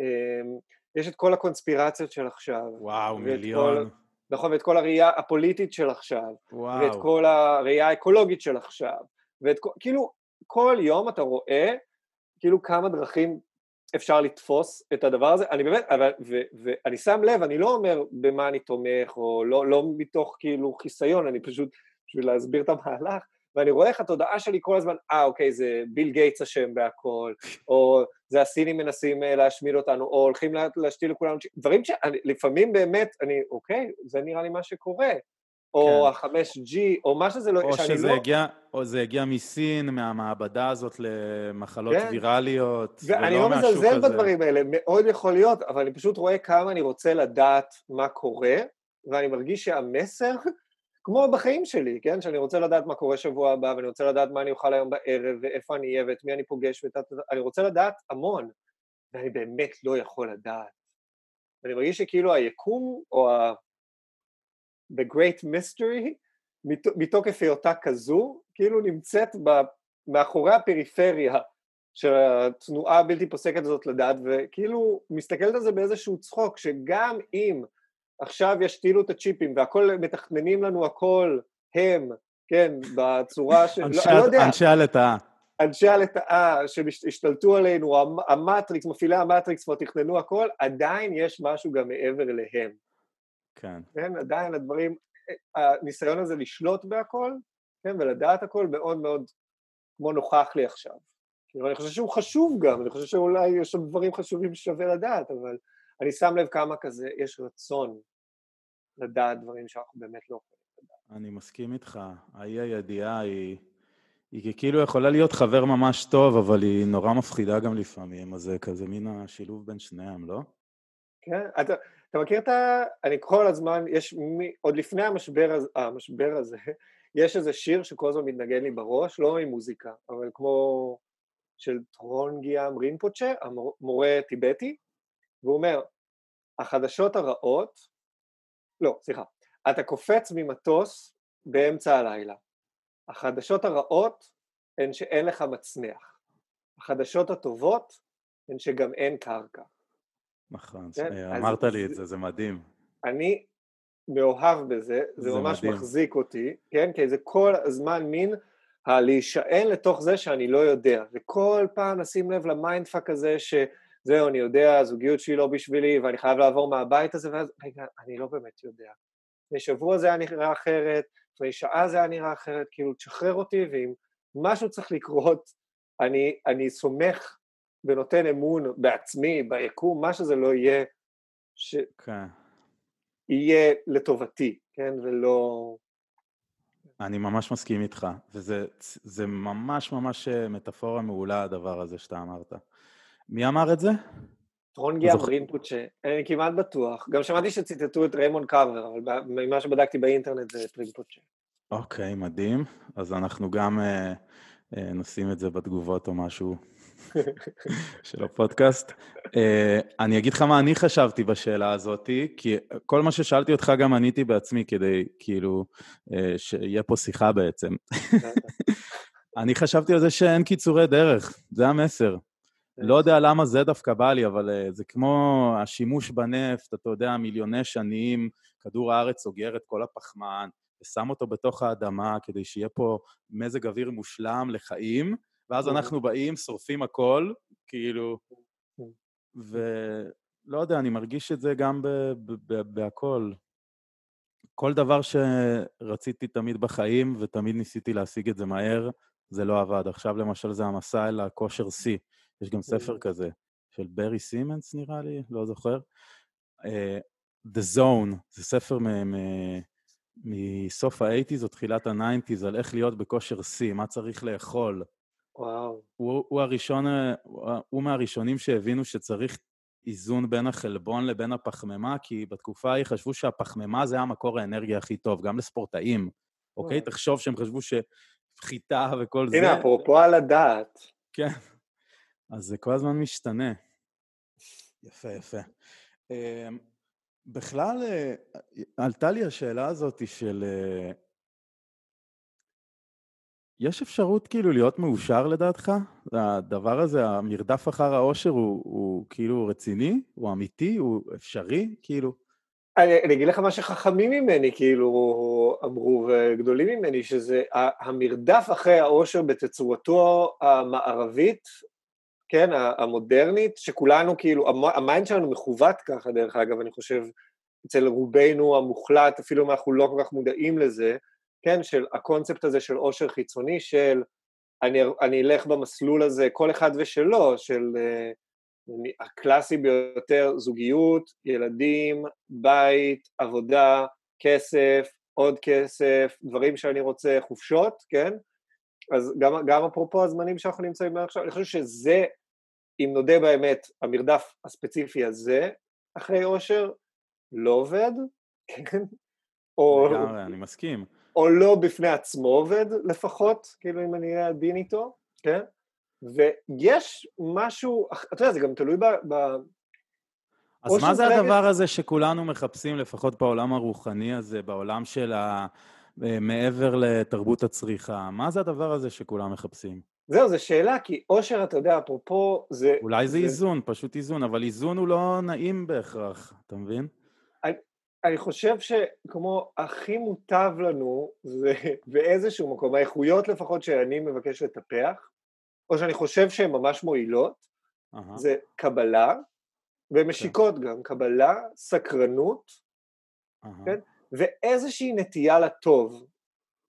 אמ, יש את כל הקונספירציות של עכשיו. וואו, מיליון. כל, נכון, ואת כל הראייה הפוליטית של עכשיו. וואו. ואת כל הראייה האקולוגית של עכשיו. ואת כל, כאילו, כל יום אתה רואה, כאילו כמה דרכים אפשר לתפוס את הדבר הזה, אני באמת, אבל, ו, ואני שם לב, אני לא אומר במה אני תומך, או לא, לא מתוך כאילו חיסיון, אני פשוט בשביל להסביר את המהלך, ואני רואה איך התודעה שלי כל הזמן, אה אוקיי, זה ביל גייטס אשם בהכל, או זה הסינים מנסים אה, להשמיד אותנו, או הולכים להשתיל לכולנו, דברים שלפעמים באמת, אני, אוקיי, זה נראה לי מה שקורה. או כן. ה-5G, או מה שזה לא... או שזה לא... הגיע, או זה הגיע מסין, מהמעבדה הזאת למחלות כן. ויראליות, ואני לא מזלזל בדברים האלה, מאוד יכול להיות, אבל אני פשוט רואה כמה אני רוצה לדעת מה קורה, ואני מרגיש שהמסר, כמו בחיים שלי, כן? שאני רוצה לדעת מה קורה שבוע הבא, ואני רוצה לדעת מה אני אוכל היום בערב, ואיפה אני אהיה, ואת מי אני פוגש, ואת... אני רוצה לדעת המון, ואני באמת לא יכול לדעת. ואני מרגיש שכאילו היקום, או ה... The Great Mystery, מתוקף היותה כזו, כאילו נמצאת ב, מאחורי הפריפריה של התנועה הבלתי פוסקת הזאת לדעת, וכאילו מסתכלת על זה באיזשהו צחוק, שגם אם עכשיו ישתילו את הצ'יפים והכל, מתכננים לנו הכל הם, כן, בצורה של... אנשי, לא, לא יודע. אנשי הלטאה. אנשי הלטאה שהשתלטו עלינו, המטריקס, מפעילי המטריקס כבר תכננו הכל, עדיין יש משהו גם מעבר אליהם. כן. כן, עדיין הדברים, הניסיון הזה לשלוט בהכל, כן, ולדעת הכל מאוד מאוד כמו נוכח לי עכשיו. כאילו, אני חושב שהוא חשוב גם, אני חושב שאולי יש שם דברים חשובים ששווה לדעת, אבל אני שם לב כמה כזה יש רצון לדעת דברים שאנחנו באמת לא יכולים לדעת. אני מסכים איתך, האי הידיעה היא, היא כאילו יכולה להיות חבר ממש טוב, אבל היא נורא מפחידה גם לפעמים, אז זה כזה מין השילוב בין שניהם, לא? כן, אתה, אתה מכיר את ה... אני כל הזמן, יש מי... עוד לפני המשבר, הזה, המשבר הזה, יש איזה שיר שכל הזמן מתנגן לי בראש, לא עם מוזיקה, אבל כמו של טרונגיאם רינפוצ'ה, המורה טיבטי, והוא אומר, החדשות הרעות, לא, סליחה, אתה קופץ ממטוס באמצע הלילה. החדשות הרעות הן שאין לך מצנח. החדשות הטובות הן שגם אין קרקע. נכון, כן? אמרת לי את זה, זה מדהים. אני מאוהב בזה, זה, זה ממש מדהים. מחזיק אותי, כן? כי זה כל הזמן מין הלהישען לתוך זה שאני לא יודע, וכל פעם לשים לב ל mindfuck הזה שזהו, אני יודע, הזוגיות שלי לא בשבילי, ואני חייב לעבור מהבית הזה, ואז, רגע, אני לא באמת יודע. לפני שבוע זה היה נראה אחרת, לפני שעה זה היה נראה אחרת, כאילו, תשחרר אותי, ואם משהו צריך לקרות, אני, אני סומך ונותן אמון בעצמי, ביקום, מה שזה לא יהיה, שיהיה כן. לטובתי, כן, ולא... אני ממש מסכים איתך, וזה ממש ממש אה, מטאפורה מעולה הדבר הזה שאתה אמרת. מי אמר את זה? טרונגי אמרינפוצ'ה, אני כמעט בטוח. גם שמעתי שציטטו את ריימון קאבר, אבל ממה שבדקתי באינטרנט זה את רינפוצ'ה. אוקיי, מדהים. אז אנחנו גם אה, אה, נשים את זה בתגובות או משהו של הפודקאסט. Uh, אני אגיד לך מה אני חשבתי בשאלה הזאת, כי כל מה ששאלתי אותך גם עניתי בעצמי כדי, כאילו, uh, שיהיה פה שיחה בעצם. אני חשבתי על זה שאין קיצורי דרך, זה המסר. לא יודע למה זה דווקא בא לי, אבל uh, זה כמו השימוש בנפט, אתה יודע, מיליוני שנים, כדור הארץ סוגר את כל הפחמן, ושם אותו בתוך האדמה כדי שיהיה פה מזג אוויר מושלם לחיים, ואז אנחנו באים, שורפים הכל, כאילו, ולא יודע, אני מרגיש את זה גם בהכל. כל דבר שרציתי תמיד בחיים, ותמיד ניסיתי להשיג את זה מהר, זה לא עבד. עכשיו למשל זה המסע אל הכושר שיא. יש גם ספר כזה, של ברי סימנס נראה לי, לא זוכר. Uh, The Zone, זה ספר מסוף ה-80's או תחילת ה-90's על איך להיות בכושר שיא, מה צריך לאכול, וואו. הוא, הוא הראשון, הוא, מהראשונים שהבינו שצריך איזון בין החלבון לבין הפחמימה, כי בתקופה ההיא חשבו שהפחמימה זה המקור האנרגיה הכי טוב, גם לספורטאים, אוקיי? תחשוב שהם חשבו שחיטה וכל זה... הנה, אפרופו על הדעת. כן, אז זה כל הזמן משתנה. יפה, יפה. אמ, בכלל, אה, עלתה לי השאלה הזאת של אה, יש אפשרות כאילו להיות מאושר לדעתך? הדבר הזה, המרדף אחר האושר הוא, הוא כאילו רציני? הוא אמיתי? הוא אפשרי? כאילו... אני, אני אגיד לך מה שחכמים ממני כאילו אמרו וגדולים ממני, שזה המרדף אחרי האושר בתצורתו המערבית, כן, המודרנית, שכולנו כאילו, ה mind שלנו מכוון ככה, דרך אגב, אני חושב, אצל רובנו המוחלט, אפילו אם אנחנו לא כל כך מודעים לזה, כן, של הקונספט הזה של עושר חיצוני, של אני, אני אלך במסלול הזה, כל אחד ושלו, של אה, הקלאסי ביותר, זוגיות, ילדים, בית, עבודה, כסף, עוד כסף, דברים שאני רוצה, חופשות, כן? אז גם, גם אפרופו הזמנים שאנחנו נמצאים בהם עכשיו, אני חושב שזה, אם נודה באמת, המרדף הספציפי הזה, אחרי עושר, לא עובד, כן? או... לגמרי, אני מסכים. או לא בפני עצמו עובד לפחות, כאילו אם אני אהיה עדין איתו, כן? ויש משהו, אתה יודע, זה גם תלוי ב... ב אז מה זה הדבר הזה שכולנו מחפשים, לפחות בעולם הרוחני הזה, בעולם של ה... אה, מעבר לתרבות הצריכה? מה זה הדבר הזה שכולם מחפשים? זהו, זו שאלה, כי אושר, אתה יודע, אפרופו, זה... אולי זה, זה איזון, פשוט איזון, אבל איזון הוא לא נעים בהכרח, אתה מבין? אני חושב שכמו הכי מוטב לנו זה באיזשהו מקום, האיכויות לפחות שאני מבקש לטפח, או שאני חושב שהן ממש מועילות, uh-huh. זה קבלה, ומשיקות okay. כן. גם, קבלה, סקרנות, uh-huh. כן? ואיזושהי נטייה לטוב,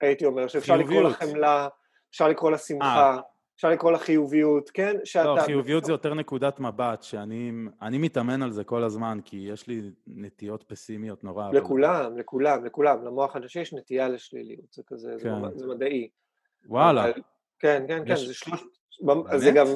הייתי אומר, שאפשר לקרוא לחמלה, אפשר לקרוא לשמחה, 아. אפשר לקרוא לה חיוביות, כן? שאתה... לא, חיוביות זה יותר נקודת מבט, שאני מתאמן על זה כל הזמן, כי יש לי נטיות פסימיות נורא. לכולם, אבל... לכולם, לכולם. למוח הנשי יש נטייה לשליליות, זה כזה, כן. זה, זה מדעי. וואלה. אבל, כן, כן, כן, יש... זה שלוש... באמת? זה גם...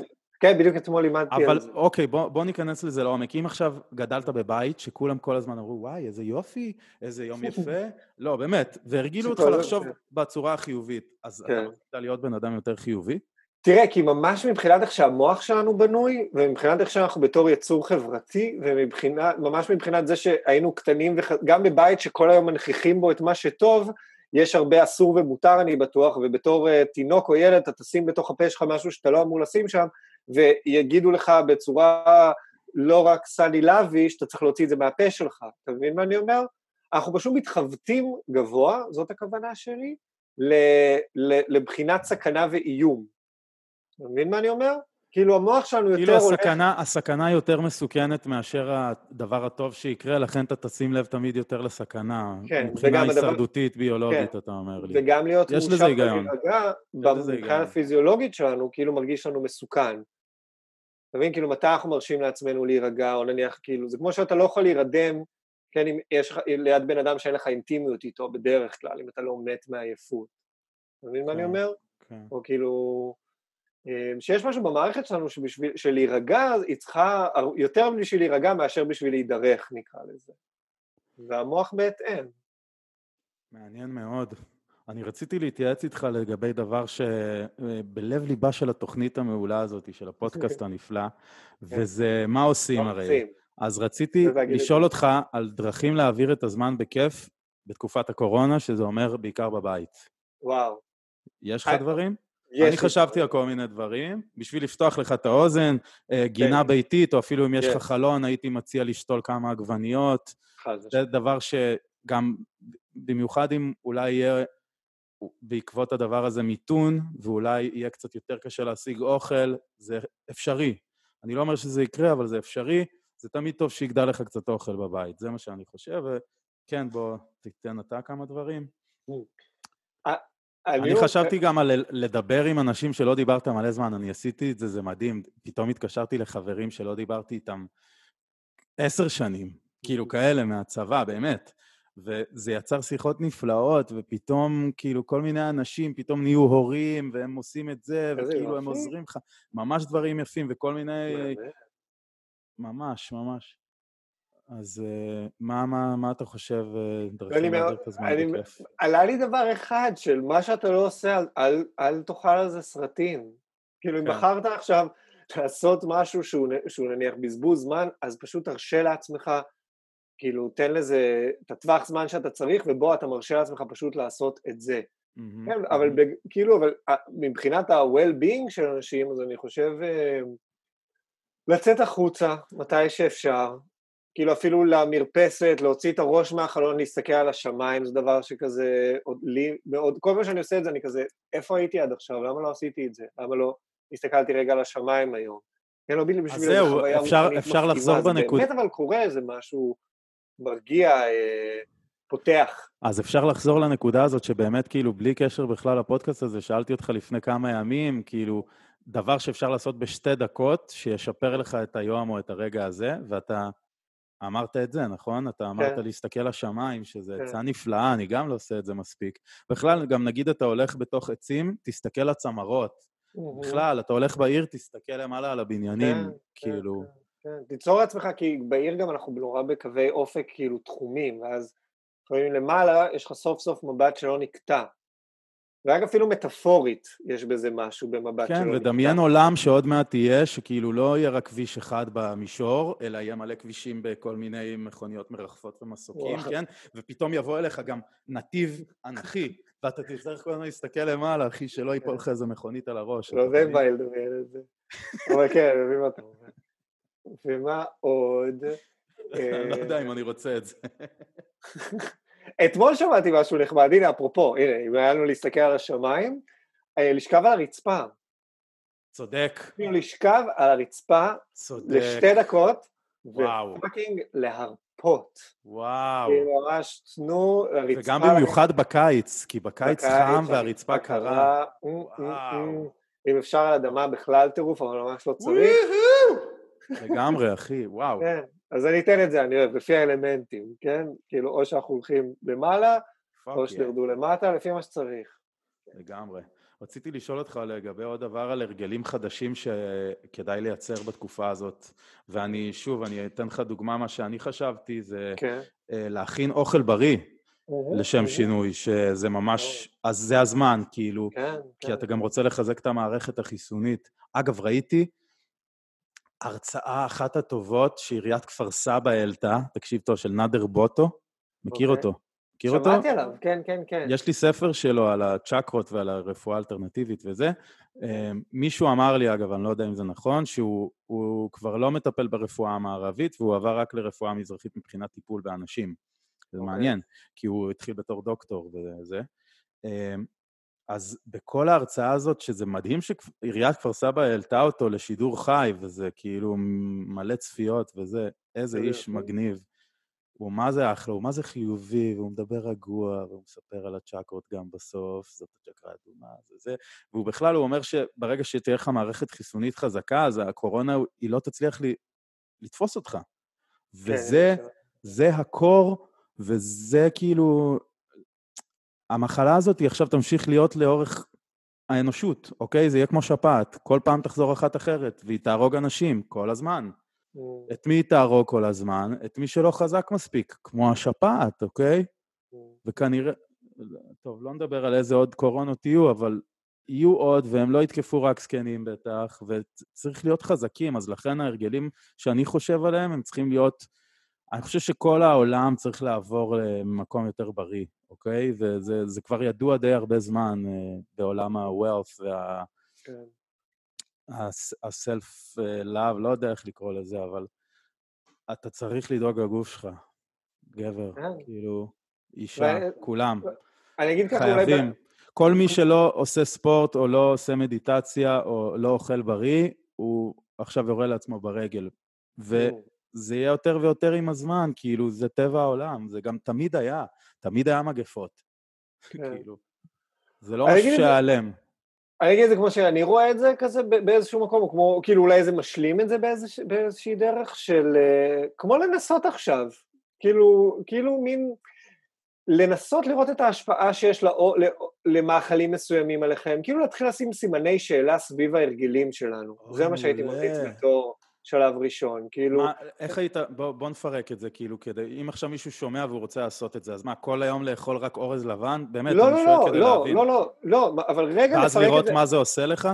כן, בדיוק אתמול לימדתי על זה. אבל אוקיי, בוא, בוא ניכנס לזה לעומק. אם עכשיו גדלת בבית, שכולם כל הזמן אמרו, וואי, איזה יופי, איזה יום יפה, לא, באמת, והרגילו אותך לחשוב בצורה החיובית, אז כן. אתה רוצה להיות בן אדם יותר חיובי? תראה, כי ממש מבחינת איך שהמוח שלנו בנוי, ומבחינת איך שאנחנו בתור יצור חברתי, וממש מבחינת זה שהיינו קטנים, גם בבית שכל היום מנכיחים בו את מה שטוב, יש הרבה אסור ומותר אני בטוח, ובתור uh, תינוק או ילד אתה תשים בתוך הפה שלך משהו שאתה לא אמור לשים שם, ויגידו לך בצורה לא רק סני לוי, שאתה צריך להוציא את זה מהפה שלך, אתה מבין מה אני אומר? אנחנו פשוט מתחבטים גבוה, זאת הכוונה שלי, לבחינת סכנה ואיום. אתה מבין מה אני אומר? כאילו המוח שלנו יותר כאילו הולך... כאילו הסכנה יותר מסוכנת מאשר הדבר הטוב שיקרה, לכן אתה תשים לב תמיד יותר לסכנה. כן, מבחינה הישרדותית, הדבר... ביולוגית, כן. אתה אומר לי. וגם להיות מושב ולהירגע, במבחינה הפיזיולוגית שלנו, כאילו מרגיש לנו מסוכן. אתה מבין? כאילו, מתי אנחנו מרשים לעצמנו להירגע, או נניח, כאילו, זה כמו שאתה לא יכול להירדם, כן, אם יש לך ליד בן אדם שאין לך אינטימיות איתו בדרך כלל, אם אתה לא מת מעייפות. אתה מבין מה אני כן, אומר? כן. או כאילו... אמ, שיש משהו במערכת שלנו שבשביל, שלהירגע, היא צריכה יותר בשביל להירגע מאשר בשביל להידרך נקרא לזה. והמוח בהתאם. מעניין מאוד. אני רציתי להתייעץ איתך לגבי דבר שבלב ליבה של התוכנית המעולה הזאת, של הפודקאסט הנפלא, כן. וזה מה עושים הרי. אז רציתי לשאול אותך על דרכים להעביר את הזמן בכיף בתקופת הקורונה, שזה אומר בעיקר בבית. וואו. יש לך דברים? אני חשבתי על כל מיני דברים. בשביל לפתוח לך את האוזן, אה, גינה כן. ביתית, או אפילו אם יש לך חלון, הייתי מציע לשתול כמה עגבניות. זה דבר שגם, במיוחד אם אולי יהיה בעקבות הדבר הזה מיתון, ואולי יהיה קצת יותר קשה להשיג אוכל, זה אפשרי. אני לא אומר שזה יקרה, אבל זה אפשרי. זה תמיד טוב שיגדל לך קצת אוכל בבית, זה מה שאני חושב, וכן, בוא תיתן אתה כמה דברים. אני חשבתי גם על לדבר עם אנשים שלא דיברת מלא זמן, אני עשיתי את זה, זה מדהים. פתאום התקשרתי לחברים שלא דיברתי איתם עשר שנים, כאילו כאלה מהצבא, באמת. וזה יצר שיחות נפלאות, ופתאום כאילו כל מיני אנשים פתאום נהיו הורים, והם עושים את זה, וכאילו הם עוזרים לך. ממש דברים יפים, וכל מיני... ממש, ממש. אז אה, מה, מה, מה אתה חושב אה, דרכים להעביר את הזמן בכיף? עלה לי דבר אחד של מה שאתה לא עושה, אל, אל, אל תאכל על זה סרטים. כאילו, אם כן. בחרת עכשיו לעשות משהו שהוא, שהוא נניח בזבוז זמן, אז פשוט תרשה לעצמך, כאילו, תן לזה את הטווח זמן שאתה צריך, ובו אתה מרשה לעצמך פשוט לעשות את זה. Mm-hmm, כן. אבל כאילו, אבל אה, מבחינת ה-well-being של אנשים, אז אני חושב... לצאת החוצה מתי שאפשר, כאילו אפילו למרפסת, להוציא את הראש מהחלון, להסתכל על השמיים, זה דבר שכזה, עוד לי מאוד, כל פעם שאני עושה את זה אני כזה, איפה הייתי עד עכשיו? למה לא עשיתי את זה? למה לא הסתכלתי רגע על השמיים היום? כן, לא בשביל אז זהו, אפשר, אפשר לחזור בנקודה. באמת אבל קורה איזה משהו מרגיע, אה, פותח. אז אפשר לחזור לנקודה הזאת שבאמת, כאילו, בלי קשר בכלל לפודקאסט הזה, שאלתי אותך לפני כמה ימים, כאילו, דבר שאפשר לעשות בשתי דקות, שישפר לך את היום או את הרגע הזה, ואתה אמרת את זה, נכון? אתה אמרת כן. להסתכל לשמיים, שזה כן. עצה נפלאה, אני גם לא עושה את זה מספיק. בכלל, גם נגיד אתה הולך בתוך עצים, תסתכל לצמרות. בכלל, אתה הולך בעיר, תסתכל למעלה על הבניינים, כן, כאילו... כן, כן. תיצור לעצמך, כי בעיר גם אנחנו נורא בקווי אופק, כאילו, תחומים, ואז לפעמים למעלה יש לך סוף סוף מבט שלא נקטע. ואגב, אפילו מטאפורית יש בזה משהו במבט כן, שלא נקטע. כן, ודמיין עולם שעוד מעט יהיה, שכאילו לא יהיה רק כביש אחד במישור, אלא יהיה מלא כבישים בכל מיני מכוניות מרחפות ומסוקים, כן? ופתאום יבוא אליך גם נתיב אנכי, ואתה תצטרך כל הזמן להסתכל למעלה, אחי, שלא ייפול לך איזה מכונית על הראש. לא זה זה. אבל כן, אני מבין מה אתה אומר. ומה עוד? לא יודע אם אני רוצה את זה. אתמול שמעתי משהו נחמד, הנה אפרופו, הנה, אם היה לנו להסתכל על השמיים, אה, לשכב על הרצפה. צודק. לשכב על הרצפה צודק. לשתי דקות, ופאקינג להרפות. וואו. כאילו ממש תנו לרצפה... וגם במיוחד בקיץ, כי בקיץ חם והרצפה קרה. וואו. אם אפשר על אדמה בכלל טירוף, אבל ממש לא צריך. לגמרי, אחי, וואו. כן, אז אני אתן את זה, אני אוהב, לפי האלמנטים, כן? כאילו, או שאנחנו הולכים למעלה, או שתרדו למטה, לפי מה שצריך. לגמרי. רציתי לשאול אותך לגבי עוד דבר על הרגלים חדשים שכדאי לייצר בתקופה הזאת. ואני, שוב, אני אתן לך דוגמה, מה שאני חשבתי זה כן. אה, להכין אוכל בריא. לשם שינוי, שזה ממש, אז זה הזמן, כאילו, כן, כי כן. אתה גם רוצה לחזק את המערכת החיסונית. אגב, ראיתי הרצאה אחת הטובות שעיריית כפר סבא העלתה, תקשיב טוב, של נאדר בוטו, מכיר אוקיי. אותו? מכיר אותו? שמעתי עליו, כן, כן, כן. יש לי ספר שלו על הצ'קרות ועל הרפואה האלטרנטיבית וזה. אמ, מישהו אמר לי, אגב, אני לא יודע אם זה נכון, שהוא כבר לא מטפל ברפואה המערבית, והוא עבר רק לרפואה מזרחית מבחינת טיפול באנשים. זה okay. אוקיי. מעניין, כי הוא התחיל בתור דוקטור וזה. אז בכל ההרצאה הזאת, שזה מדהים שעיריית כפר סבא העלתה אותו לשידור חי, וזה כאילו מלא צפיות וזה, איזה איש מגניב. הוא מה זה אחלה, הוא מה זה חיובי, והוא מדבר רגוע, והוא מספר על הצ'קרות גם בסוף, זאת הצ'קרה האדומה, זה זה. והוא בכלל, הוא אומר שברגע שתהיה לך מערכת חיסונית חזקה, אז הקורונה, היא לא תצליח לי, לתפוס אותך. כן, וזה, זה הקור, וזה כאילו, המחלה הזאת היא עכשיו תמשיך להיות לאורך האנושות, אוקיי? זה יהיה כמו שפעת, כל פעם תחזור אחת אחרת, והיא תהרוג אנשים כל הזמן. את מי היא תהרוג כל הזמן? את מי שלא חזק מספיק, כמו השפעת, אוקיי? וכנראה, טוב, לא נדבר על איזה עוד קורונות יהיו, אבל יהיו עוד, והם לא יתקפו רק זקנים בטח, וצריך להיות חזקים, אז לכן ההרגלים שאני חושב עליהם, הם צריכים להיות... אני חושב שכל העולם צריך לעבור למקום יותר בריא. אוקיי? וזה כבר ידוע די הרבה זמן uh, בעולם ה-wealth וה... כן. ה-self-love, לא יודע איך לקרוא לזה, אבל אתה צריך לדאוג לגוף שלך, גבר, כן. כאילו, אישה, ו... כולם. אני אגיד ככה, אולי... חייבים. כל מי שלא עושה ספורט או לא עושה מדיטציה או לא אוכל בריא, הוא עכשיו יורה לעצמו ברגל. וזה יהיה יותר ויותר עם הזמן, כאילו, זה טבע העולם, זה גם תמיד היה. תמיד היה מגפות. כן. כאילו, זה לא משהו שהיעלם. אני אגיד את זה כמו שאני רואה את זה כזה באיזשהו מקום, או כמו, כאילו אולי זה משלים את זה באיזוש, באיזושהי דרך של, אה, כמו לנסות עכשיו, כאילו, כאילו מין, לנסות לראות את ההשפעה שיש לא, למאכלים מסוימים עליכם, כאילו להתחיל לשים סימני שאלה סביב ההרגלים שלנו, זה מה שהייתי ממליץ בתור שלב ראשון, כאילו... מה, איך היית, בוא, בוא נפרק את זה, כאילו, כדי, אם עכשיו מישהו שומע והוא רוצה לעשות את זה, אז מה, כל היום לאכול רק אורז לבן? באמת, לא, אני לא, שואל לא, כדי לא, להבין. לא, לא, לא, אבל רגע לפרק את זה... ואז לראות מה זה עושה לך?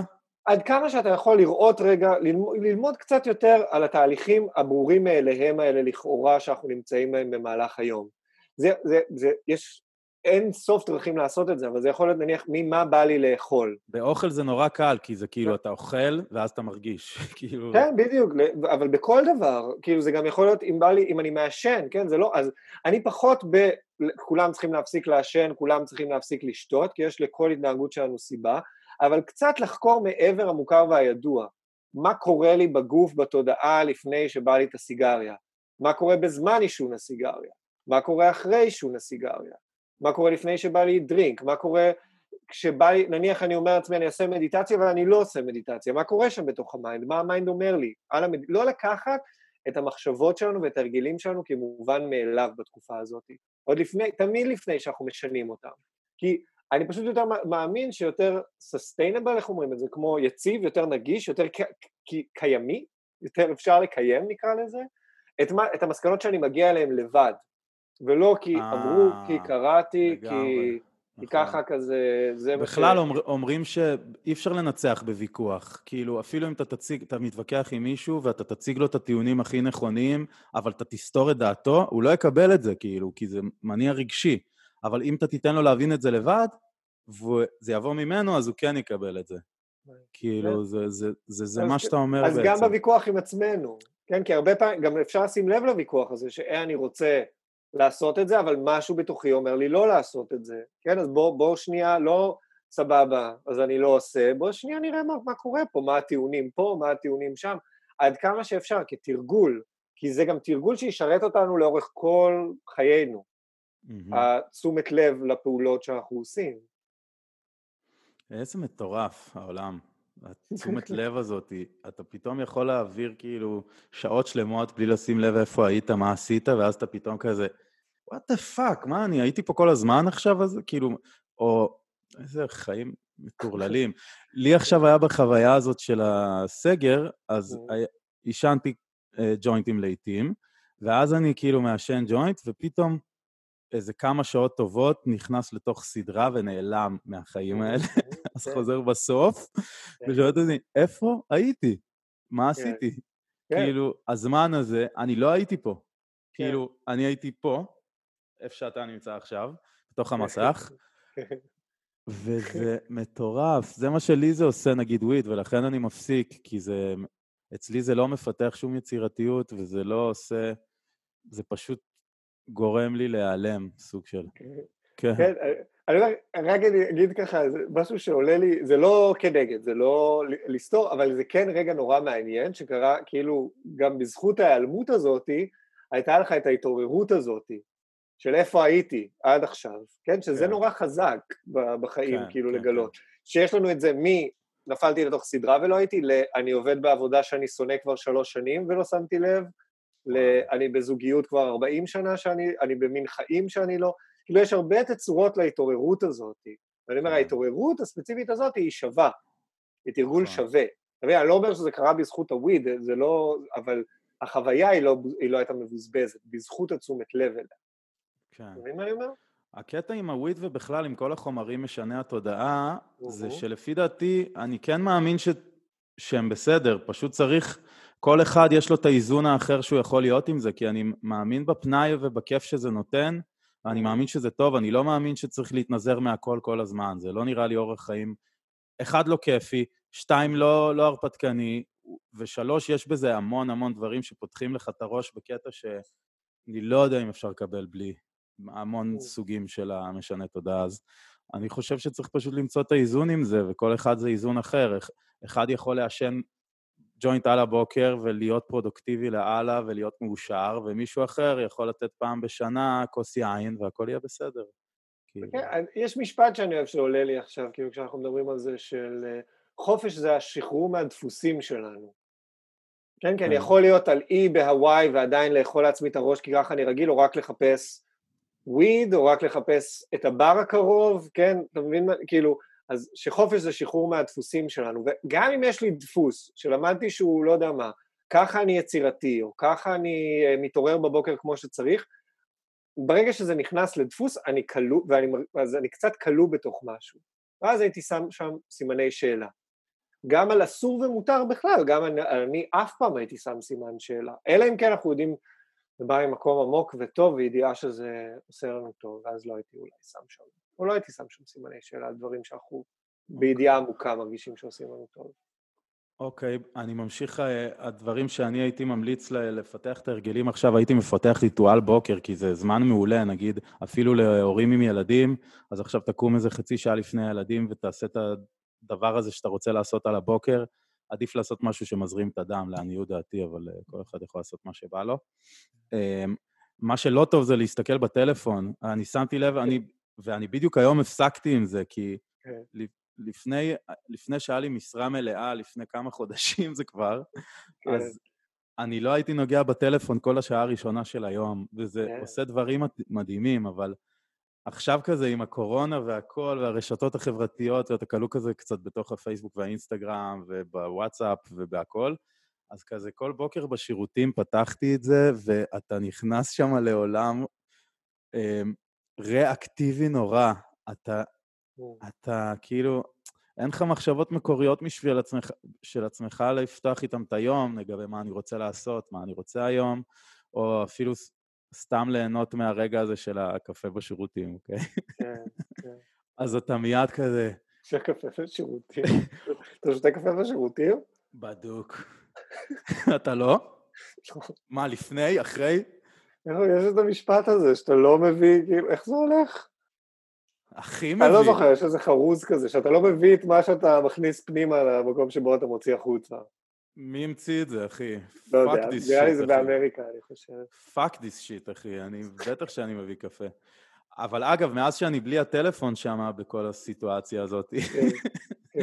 עד כמה שאתה יכול לראות רגע, ללמוד, ללמוד קצת יותר על התהליכים הברורים מאליהם האלה לכאורה שאנחנו נמצאים בהם במהלך היום. זה, זה, זה, יש אין סוף דרכים לעשות את זה, אבל זה יכול להיות נניח ממה בא לי לאכול. באוכל זה נורא קל, כי זה כאילו אתה אוכל ואז אתה מרגיש, כאילו... כן, בדיוק, אבל בכל דבר, כאילו זה גם יכול להיות אם בא לי, אם אני מעשן, כן, זה לא, אז אני פחות ב... כולם צריכים להפסיק לעשן, כולם צריכים להפסיק לשתות, כי יש לכל התנהגות שלנו סיבה, אבל קצת לחקור מעבר המוכר והידוע. מה קורה לי בגוף, בתודעה, לפני שבא לי את הסיגריה? מה קורה בזמן עישון הסיגריה? מה קורה אחרי עישון הסיגריה? מה קורה לפני שבא לי דרינק? מה קורה כשבא לי, נניח אני אומר לעצמי אני אעשה מדיטציה אבל אני לא עושה מדיטציה, מה קורה שם בתוך ה mind? מה ה mind אומר לי? המד... לא לקחת את המחשבות שלנו ואת ההרגלים שלנו כמובן מאליו בתקופה הזאת. עוד לפני, תמיד לפני שאנחנו משנים אותם. כי אני פשוט יותר מאמין שיותר sustainable, איך אומרים את זה? כמו יציב, יותר נגיש, יותר קיימי, יותר אפשר לקיים נקרא לזה, את, מה, את המסקנות שאני מגיע אליהן לבד, ולא כי אה, אמרו, כי קראתי, כי, כי נכון. ככה כזה, זה מה ש... בכלל אומר, אומרים שאי אפשר לנצח בוויכוח, כאילו אפילו אם אתה תציג, אתה מתווכח עם מישהו ואתה תציג לו את הטיעונים הכי נכונים, אבל אתה תסתור את דעתו, הוא לא יקבל את זה, כאילו, כי זה מניע רגשי. אבל אם אתה תיתן לו להבין את זה לבד, וזה יבוא ממנו, אז הוא כן יקבל את זה. כאילו, כן. זה, זה, זה, זה מה שאתה אומר אז בעצם. אז גם בוויכוח עם עצמנו, כן? כי הרבה פעמים, גם אפשר לשים לב לוויכוח הזה, שאני רוצה לעשות את זה, אבל משהו בתוכי אומר לי לא לעשות את זה, כן? אז בוא, בוא שנייה, לא סבבה, אז אני לא עושה, בוא שנייה נראה מה, מה קורה פה, מה הטיעונים פה, מה הטיעונים שם, עד כמה שאפשר, כתרגול, כי זה גם תרגול שישרת אותנו לאורך כל חיינו, mm-hmm. התשומת לב לפעולות שאנחנו עושים. איזה מטורף העולם. התשומת לב הזאת, אתה פתאום יכול להעביר כאילו שעות שלמות בלי לשים לב איפה היית, מה עשית, ואז אתה פתאום כזה, what the fuck, מה, אני הייתי פה כל הזמן עכשיו? אז כאילו, או איזה חיים מטורללים. לי עכשיו היה בחוויה הזאת של הסגר, אז. עישנתי אה, ג'וינטים לעיתים, ואז אני כאילו מעשן ג'וינט, ופתאום איזה כמה שעות טובות, נכנס לתוך סדרה ונעלם מהחיים האלה, אז כן. חוזר בסוף, כן. ושואל אותי, איפה הייתי? מה כן. עשיתי? כאילו, הזמן הזה, אני לא הייתי פה. כאילו, אני הייתי פה, איפה שאתה נמצא עכשיו, בתוך המסך, וזה מטורף. זה מה שלי זה עושה, נגיד וויד, ולכן אני מפסיק, כי זה... אצלי זה לא מפתח שום יצירתיות, וזה לא עושה... זה פשוט גורם לי להיעלם, סוג של... כן. כן, אני רק אגיד ככה, זה משהו שעולה לי, זה לא כנגד, זה לא לסתור, אבל זה כן רגע נורא מעניין, שקרה, כאילו, גם בזכות ההיעלמות הזאתי, הייתה לך את ההתעוררות הזאתי, של איפה הייתי עד עכשיו, כן? שזה כן. נורא חזק בחיים, כן, כאילו, כן, לגלות. כן. שיש לנו את זה מ... נפלתי לתוך סדרה ולא הייתי, ל... אני עובד בעבודה שאני שונא כבר שלוש שנים ולא שמתי לב, ל... אני בזוגיות כבר 40 שנה שאני, אני במין חיים שאני לא, כאילו יש הרבה תצורות להתעוררות הזאת. ואני אומר, כן. ההתעוררות הספציפית הזאת היא שווה, היא תרגול נכון. שווה. אתה מבין, אני לא אומר שזה קרה בזכות הוויד, זה לא, אבל החוויה היא לא, היא לא הייתה מבוזבזת, בזכות התשומת לב אליה. כן. מבין מה אני אומר? הקטע עם הוויד ובכלל עם כל החומרים משני התודעה, זה שלפי דעתי, אני כן מאמין ש... שהם בסדר, פשוט צריך כל אחד יש לו את האיזון האחר שהוא יכול להיות עם זה, כי אני מאמין בפנאי ובכיף שזה נותן, ואני מאמין שזה טוב, אני לא מאמין שצריך להתנזר מהכל כל הזמן, זה לא נראה לי אורח חיים. אחד, לא כיפי, שתיים, לא, לא הרפתקני, ושלוש, יש בזה המון המון דברים שפותחים לך את הראש בקטע שאני לא יודע אם אפשר לקבל בלי המון סוגים של המשנה תודעה. אז אני חושב שצריך פשוט למצוא את האיזון עם זה, וכל אחד זה איזון אחר. אחד יכול לעשן ג'וינט על הבוקר ולהיות פרודוקטיבי לאללה ולהיות מאושר, ומישהו אחר יכול לתת פעם בשנה כוס יין והכל יהיה בסדר. כאילו. כן, יש משפט שאני אוהב שעולה לי עכשיו, כאילו כשאנחנו מדברים על זה של אה, חופש זה השחרור מהדפוסים שלנו. כן, כי אני כן. יכול להיות על אי בהוואי ועדיין לאכול לעצמי את הראש כי ככה אני רגיל, או רק לחפש וויד, או רק לחפש את הבר הקרוב, כן, אתה מבין כאילו, אז שחופש זה שחרור מהדפוסים שלנו, וגם אם יש לי דפוס שלמדתי שהוא לא יודע מה, ככה אני יצירתי, או ככה אני אה, מתעורר בבוקר כמו שצריך, ברגע שזה נכנס לדפוס, אני כלוא, ואני, אז אני קצת כלוא בתוך משהו. ואז הייתי שם שם סימני שאלה. גם על אסור ומותר בכלל, גם אני, אני אף פעם הייתי שם סימן שאלה. אלא אם כן אנחנו יודעים, זה בא ממקום עמוק וטוב, וידיעה שזה עושה לנו טוב, ואז לא הייתי אולי שם שם. או לא הייתי שם שם סימני שאלה על דברים שאנחנו בידיעה עמוקה מרגישים שעושים לנו טוב. אוקיי, okay, אני ממשיך, אה, הדברים שאני הייתי ממליץ לפתח את ההרגלים עכשיו, הייתי מפתח ריטואל בוקר, כי זה זמן מעולה, נגיד, אפילו להורים עם ילדים, אז עכשיו תקום איזה חצי שעה לפני הילדים ותעשה את הדבר הזה שאתה רוצה לעשות על הבוקר, עדיף לעשות משהו שמזרים את הדם, לעניות דעתי, אבל uh, כל אחד יכול לעשות מה שבא לו. Um, מה שלא טוב זה להסתכל בטלפון. אני שמתי לב, אני, ואני בדיוק היום הפסקתי עם זה, כי כן. לפני, לפני שהיה לי משרה מלאה, לפני כמה חודשים זה כבר, כן. אז אני לא הייתי נוגע בטלפון כל השעה הראשונה של היום, וזה כן. עושה דברים מדהימים, אבל עכשיו כזה עם הקורונה והכל, והרשתות החברתיות, ואתה כלוא כזה קצת בתוך הפייסבוק והאינסטגרם ובוואטסאפ ובהכל, אז כזה כל בוקר בשירותים פתחתי את זה, ואתה נכנס שם לעולם אה, ריאקטיבי נורא. אתה, כן. אתה כאילו, אין לך מחשבות מקוריות משביל עצמך, של עצמך לפתוח איתם את היום, לגבי מה אני רוצה לעשות, מה אני רוצה היום, או אפילו סתם ליהנות מהרגע הזה של הקפה בשירותים, אוקיי? כן, כן. אז אתה מיד כזה... שקפה בשירותים? אתה שותה קפה בשירותים? בדוק. אתה לא? מה, לפני? אחרי? יש את המשפט הזה שאתה לא מביא, כאילו, איך זה הולך? הכי מביא. אני לא זוכר, יש איזה חרוז כזה, שאתה לא מביא את מה שאתה מכניס פנימה למקום שבו אתה מוציא החוצה. מי המציא את זה, אחי? לא יודע, נראה לי זה באמריקה, אני חושב. fuck this shit, אחי, אני, בטח שאני מביא קפה. אבל אגב, מאז שאני בלי הטלפון שם בכל הסיטואציה הזאת, כן, כן.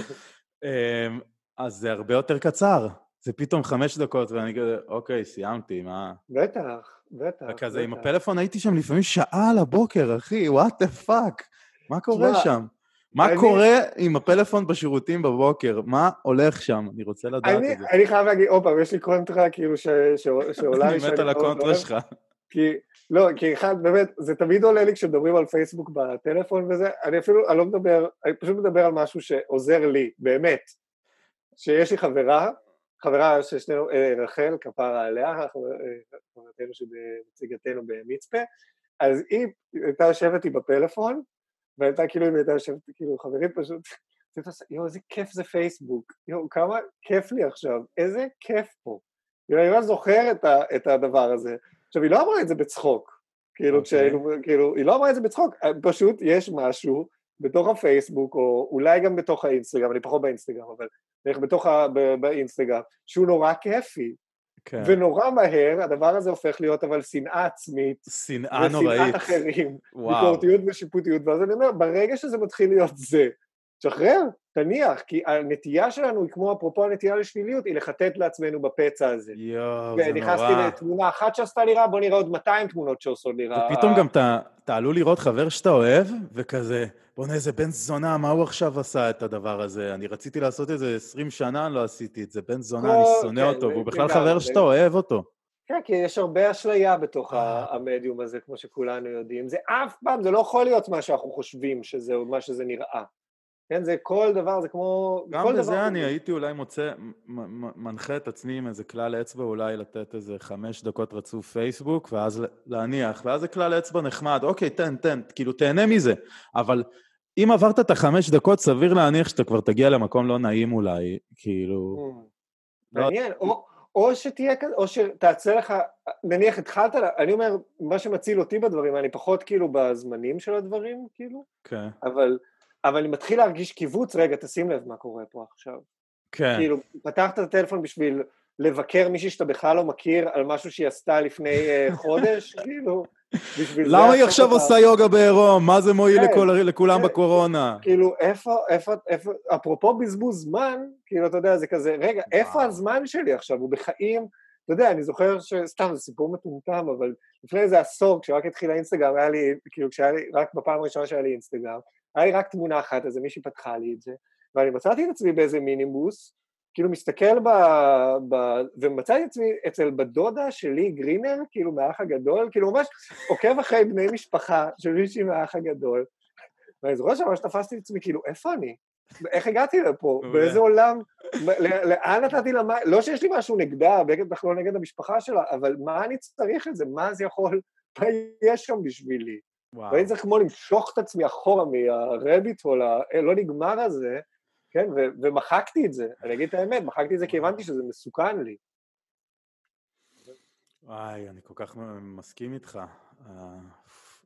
אמ, אז זה הרבה יותר קצר. זה פתאום חמש דקות, ואני כזה, אוקיי, סיימתי, מה... בטח, בטח. וכזה, עם הפלאפון הייתי שם לפעמים שעה על הבוקר, אחי, what the fuck. מה קורה שם? מה אני... קורה עם הפלאפון בשירותים בבוקר? מה הולך שם? אני רוצה לדעת אני, את זה. אני חייב להגיד, עוד פעם, יש לי קונטרה כאילו ש, ש, שעולה לי... אני מת על הקונטרה שלך. כי, לא, כי אחד, באמת, זה תמיד עולה לי כשמדברים על פייסבוק בטלפון וזה, אני אפילו, אני לא מדבר, אני פשוט מדבר על משהו שעוזר לי, באמת. שיש לי חברה, חברה ששנינו, אה, רחל, כפרה עליה, אה, חברתנו שבנציגתנו במצפה, אז היא הייתה יושבת לי בפלאפון, והייתה כאילו, היא הייתה יושבת, כאילו, חברים פשוט, יואו, איזה כיף זה פייסבוק, יואו, כמה כיף לי עכשיו, איזה כיף פה. כאילו, אני ממש זוכר את, ה, את הדבר הזה. עכשיו, היא לא אמרה את זה בצחוק, כאילו, okay. אוקיי. כשהיינו, כאילו, היא לא אמרה את זה בצחוק, פשוט יש משהו בתוך הפייסבוק, או אולי גם בתוך האינסטגרם, אני פחות באינסטגרם, אבל נלך בתוך ה... באינסטגרם, שהוא נורא כיפי. כן. ונורא מהר הדבר הזה הופך להיות אבל שנאה עצמית. שנאה נוראית. ושנאת אחרים. וואו. ביקורתיות ושיפוטיות. ואז אני אומר, ברגע שזה מתחיל להיות זה, תשחרר, תניח, כי הנטייה שלנו היא כמו אפרופו הנטייה לשליליות, היא לחטט לעצמנו בפצע הזה. יואו, זה נורא. ונכנסתי לתמונה אחת שעשתה לי רע, בוא נראה עוד 200 תמונות שעושות לי רע. ופתאום גם אתה, אתה עלול לראות חבר שאתה אוהב, וכזה, בוא'נה איזה בן זונה, מה הוא עכשיו עשה את הדבר הזה? אני רציתי לעשות את זה 20 שנה, לא עשיתי את זה, בן זונה, אני שונא כן, אותו, והוא בכלל חבר שאתה אוהב אותו. כן, כי יש הרבה אשליה בתוך אה. המדיום הזה, כמו שכולנו יודעים. זה אף פעם, זה לא יכול להיות מה שאנחנו חושבים שזה, מה שזה נראה. כן, זה כל דבר, זה כמו... גם בזה אני הייתי אולי מוצא, מנחה את עצמי עם איזה כלל אצבע, אולי לתת איזה חמש דקות רצוף פייסבוק, ואז להניח, ואז זה כלל אצבע נחמד, אוקיי, תן, תן, כאילו, תהנה מזה. אבל אם עברת את החמש דקות, סביר להניח שאתה כבר תגיע למקום לא נעים אולי, כאילו... Mm. לא- מעניין, או... או שתהיה כזה, או שתעצה לך, נניח התחלת, אני אומר, מה שמציל אותי בדברים, אני פחות כאילו בזמנים של הדברים, כאילו, כן. אבל אבל אני מתחיל להרגיש קיבוץ, רגע, תשים לב מה קורה פה עכשיו. כן. כאילו, פתחת את הטלפון בשביל לבקר מישהי שאתה בכלל לא מכיר על משהו שהיא עשתה לפני uh, חודש, כאילו, בשביל זה... למה היא עכשיו אותה... עושה יוגה בעירום? מה זה מועיל כן, לכל, לכולם כן, בקורונה? כאילו, איפה, איפה, איפה, אפרופו בזבוז זמן, כאילו, אתה יודע, זה כזה, רגע, איפה הזמן שלי עכשיו? הוא בחיים, אתה יודע, אני זוכר שסתם, זה סיפור מטומטם, אבל לפני איזה עשור, כשרק התחיל האינסטגרם, היה לי, כאילו, כשהיה לי, רק בפעם הראשונה שהיה לי אינסטגרם, היה לי רק תמונה אחת, אז מישהי פתחה לי את זה, ואני מצאתי את עצמי באיזה מינימוס, כאילו מסתכל ב... ב... ומצאתי את עצמי אצל בדודה שלי, גרינר, כאילו מהאח הגדול, כאילו ממש עוקב אחרי בני משפחה של מישהי מהאח הגדול, ואני זוכר שממש תפסתי את עצמי, כאילו, איפה אני? איך הגעתי לפה? באיזה עולם? לאן נתתי לה... לא שיש לי משהו נגדה, בטח לא נגד המשפחה שלה, אבל מה אני צריך את זה? מה זה יכול... מה יש שם בשבילי? והייתי צריך כמו למשוך את עצמי אחורה מהרביט הול הלא נגמר הזה, כן, ו- ומחקתי את זה, אני אגיד את האמת, מחקתי את זה כי הבנתי שזה מסוכן לי. וואי, אני כל כך מסכים איתך.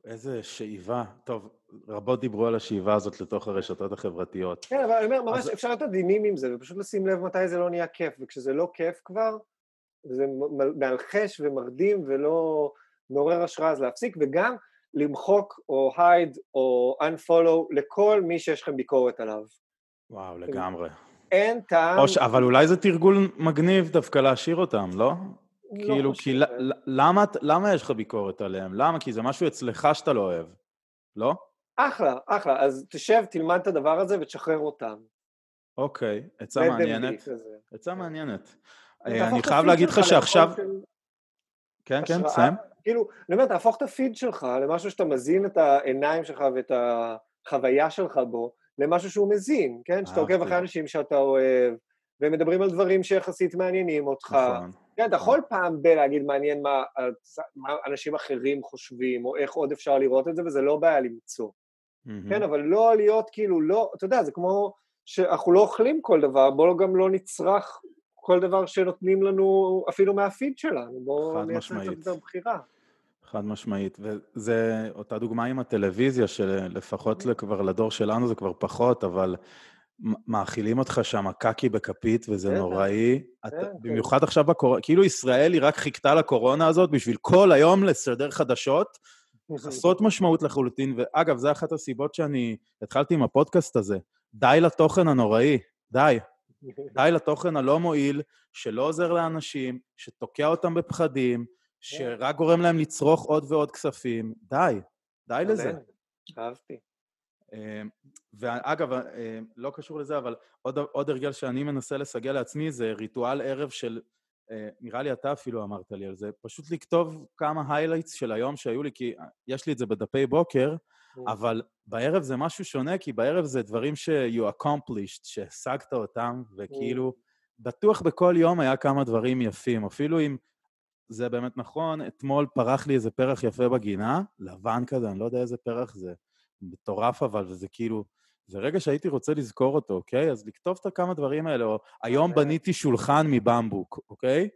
איזה שאיבה. טוב, רבות דיברו על השאיבה הזאת לתוך הרשתות החברתיות. כן, אבל אני אומר, ממש אז... אפשר להיות עדינים עם זה, ופשוט לשים לב מתי זה לא נהיה כיף, וכשזה לא כיף כבר, זה מאלחש ומרדים ולא מעורר השראה, אז להפסיק, וגם למחוק או hide או unfollow לכל מי שיש לכם ביקורת עליו. וואו, לגמרי. אין טעם... ש... אבל אולי זה תרגול מגניב דווקא להשאיר אותם, לא? לא כאילו, כי למה, למה יש לך ביקורת עליהם? למה? כי זה משהו אצלך שאתה לא אוהב, לא? אחלה, אחלה. אז תשב, תלמד את הדבר הזה ותשחרר אותם. אוקיי, עצה מעניינת. עצה כן. מעניינת. אני חייב להגיד לך שעכשיו... כן, כן, תסיים. כאילו, אני אומר, תהפוך את הפיד שלך למשהו שאתה מזין את העיניים שלך ואת החוויה שלך בו, למשהו שהוא מזין, כן? שאתה עוקב אחרי אנשים שאתה אוהב, והם מדברים על דברים שיחסית מעניינים אותך. נכון. כן, אתה יכול פעם בלהגיד מעניין מה, מה אנשים אחרים חושבים, או איך עוד אפשר לראות את זה, וזה לא בעיה למצוא. Mm-hmm. כן, אבל לא להיות כאילו, לא, אתה יודע, זה כמו שאנחנו לא אוכלים כל דבר, בואו גם לא נצרך כל דבר שנותנים לנו אפילו מהפיד שלנו, בואו נייצר את הבחירה. חד משמעית, וזה אותה דוגמה עם הטלוויזיה, שלפחות כבר לדור שלנו זה כבר פחות, אבל מאכילים אותך שם קקי בכפית, וזה נוראי. במיוחד עכשיו בקורונה, כאילו ישראל היא רק חיכתה לקורונה הזאת בשביל כל היום לסדר חדשות, חסרות משמעות לחלוטין, ואגב, זו אחת הסיבות שאני התחלתי עם הפודקאסט הזה. די לתוכן הנוראי, די. די לתוכן הלא מועיל, שלא עוזר לאנשים, שתוקע אותם בפחדים, שרק גורם להם לצרוך עוד ועוד כספים. די, די לזה. אהבתי. אמ, ואגב, אמ, לא קשור לזה, אבל עוד, עוד הרגל שאני מנסה לסגל לעצמי זה ריטואל ערב של, אה, נראה לי אתה אפילו אמרת לי על זה, פשוט לכתוב כמה highlights של היום שהיו לי, כי יש לי את זה בדפי בוקר. אבל בערב זה משהו שונה, כי בערב זה דברים ש-you accomplished, שהשגת אותם, וכאילו, mm. בטוח בכל יום היה כמה דברים יפים, אפילו אם זה באמת נכון, אתמול פרח לי איזה פרח יפה בגינה, לבן כזה, אני לא יודע איזה פרח זה. מטורף אבל, וזה כאילו, זה רגע שהייתי רוצה לזכור אותו, אוקיי? אז לכתוב את הכמה דברים האלה, או היום בניתי שולחן מבמבוק, אוקיי?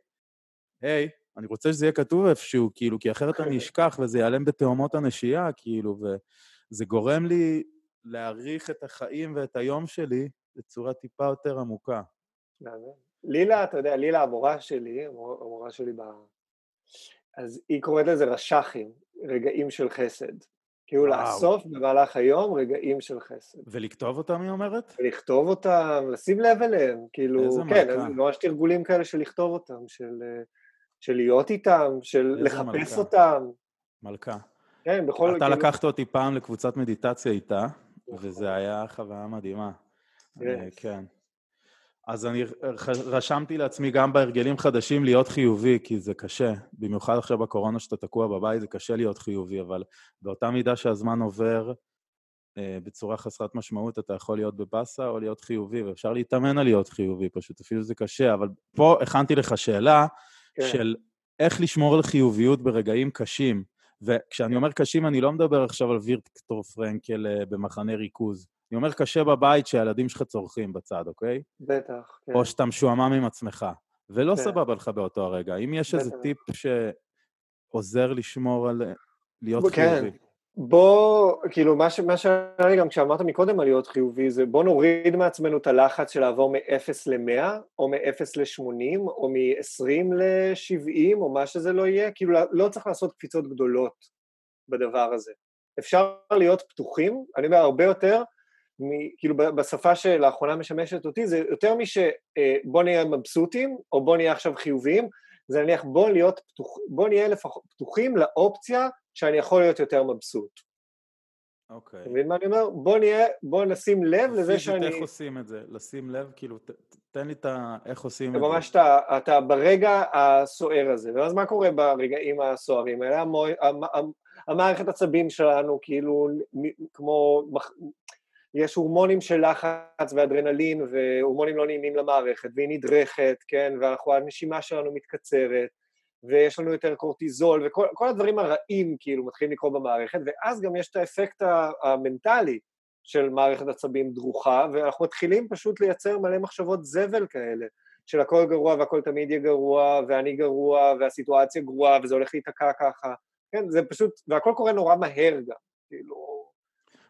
היי, אני רוצה שזה יהיה כתוב איפשהו, כאילו, כי אחרת אני אשכח וזה ייעלם בתאומות הנשייה, כאילו, וזה גורם לי להעריך את החיים ואת היום שלי בצורה טיפה יותר עמוקה. לילה, אתה יודע, לילה המורה שלי, המורה שלי ב... אז היא קוראת לזה רש"חים, רגעים של חסד. כאילו וואו. לאסוף במהלך היום רגעים של חסד. ולכתוב אותם, היא אומרת? לכתוב אותם, לשים לב אליהם, כאילו, איזה כן, מלכה. ממש תרגולים כאלה של לכתוב אותם, של, של להיות איתם, של לחפש מלכה. אותם. מלכה. כן, בכל... אתה. לקחת אותי פעם לקבוצת מדיטציה איתה, נכון. וזה היה חוויה מדהימה. אה, כן. אז אני רשמתי לעצמי גם בהרגלים חדשים להיות חיובי, כי זה קשה. במיוחד עכשיו בקורונה שאתה תקוע בבית, זה קשה להיות חיובי, אבל באותה מידה שהזמן עובר אה, בצורה חסרת משמעות, אתה יכול להיות בבאסה או להיות חיובי, ואפשר להתאמן על להיות חיובי, פשוט אפילו זה קשה. אבל פה הכנתי לך שאלה כן. של איך לשמור על חיוביות ברגעים קשים. וכשאני אומר קשים, אני לא מדבר עכשיו על וירטקטור פרנקל אה, במחנה ריכוז. אני אומר קשה בבית שהילדים שלך צורכים בצד, אוקיי? בטח, כן. או שאתה משועמם עם עצמך, ולא כן. סבבה לך באותו הרגע. אם יש בטח. איזה טיפ שעוזר לשמור על... להיות כן. חיובי. בוא, כאילו, מה, שהיה לי גם כשאמרת מקודם על להיות חיובי, זה בוא נוריד מעצמנו את הלחץ של לעבור מ-0 ל-100, או מ-0 ל-80, או מ-20 ל-70, או מה שזה לא יהיה, כאילו, לא צריך לעשות קפיצות גדולות בדבר הזה. אפשר להיות פתוחים, אני אומר, הרבה יותר כאילו בשפה שלאחרונה משמשת אותי, זה יותר משבוא אה, נהיה מבסוטים, או בוא נהיה עכשיו חיוביים, זה נניח בוא, להיות פתוח, בוא נהיה לפח, פתוחים לאופציה שאני יכול להיות יותר מבסוט. אוקיי. אתה מבין מה אני אומר? בוא נהיה, בוא נשים לב לזה שאני... איך עושים את זה? לשים לב, כאילו, ת, תן לי את ה... איך עושים את זה. ממש אתה, אתה ברגע הסוער הזה, ואז מה קורה ברגעים הסוערים האלה? המערכת עצבים שלנו, כאילו, כמו יש הורמונים של לחץ ואדרנלין והורמונים לא נעימים למערכת והיא נדרכת, כן, והנשימה שלנו מתקצרת ויש לנו יותר קורטיזול וכל הדברים הרעים כאילו מתחילים לקרות במערכת ואז גם יש את האפקט המנטלי של מערכת עצבים דרוכה ואנחנו מתחילים פשוט לייצר מלא מחשבות זבל כאלה של הכל גרוע והכל תמיד יהיה גרוע ואני גרוע והסיטואציה גרועה וזה הולך להיתקע ככה. כן, זה פשוט, והכל קורה נורא מהר גם, כאילו...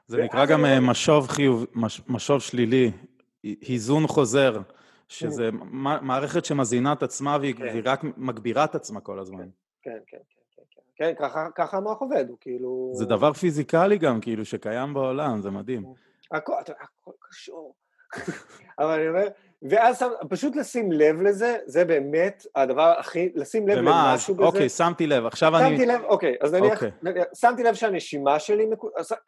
זה נקרא גם אה, משוב חיוב, מש, משוב שלילי, היזון חוזר, שזה כן. מערכת שמזינה את עצמה והיא כן. רק מגבירה את עצמה כל הזמן. כן, כן, כן. כן, כן ככה, ככה המוח עובד, הוא כאילו... זה דבר פיזיקלי גם, כאילו, שקיים בעולם, זה מדהים. הכל, הכל קשור. אבל אני אומר, ואז פשוט לשים לב לזה, זה באמת הדבר הכי, לשים לב ומה, למשהו בזה. אוקיי, שמתי לב, עכשיו שמתי אני... שמתי לב, אוקיי, אז נניח, אוקיי. נניח, שמתי לב שהנשימה שלי,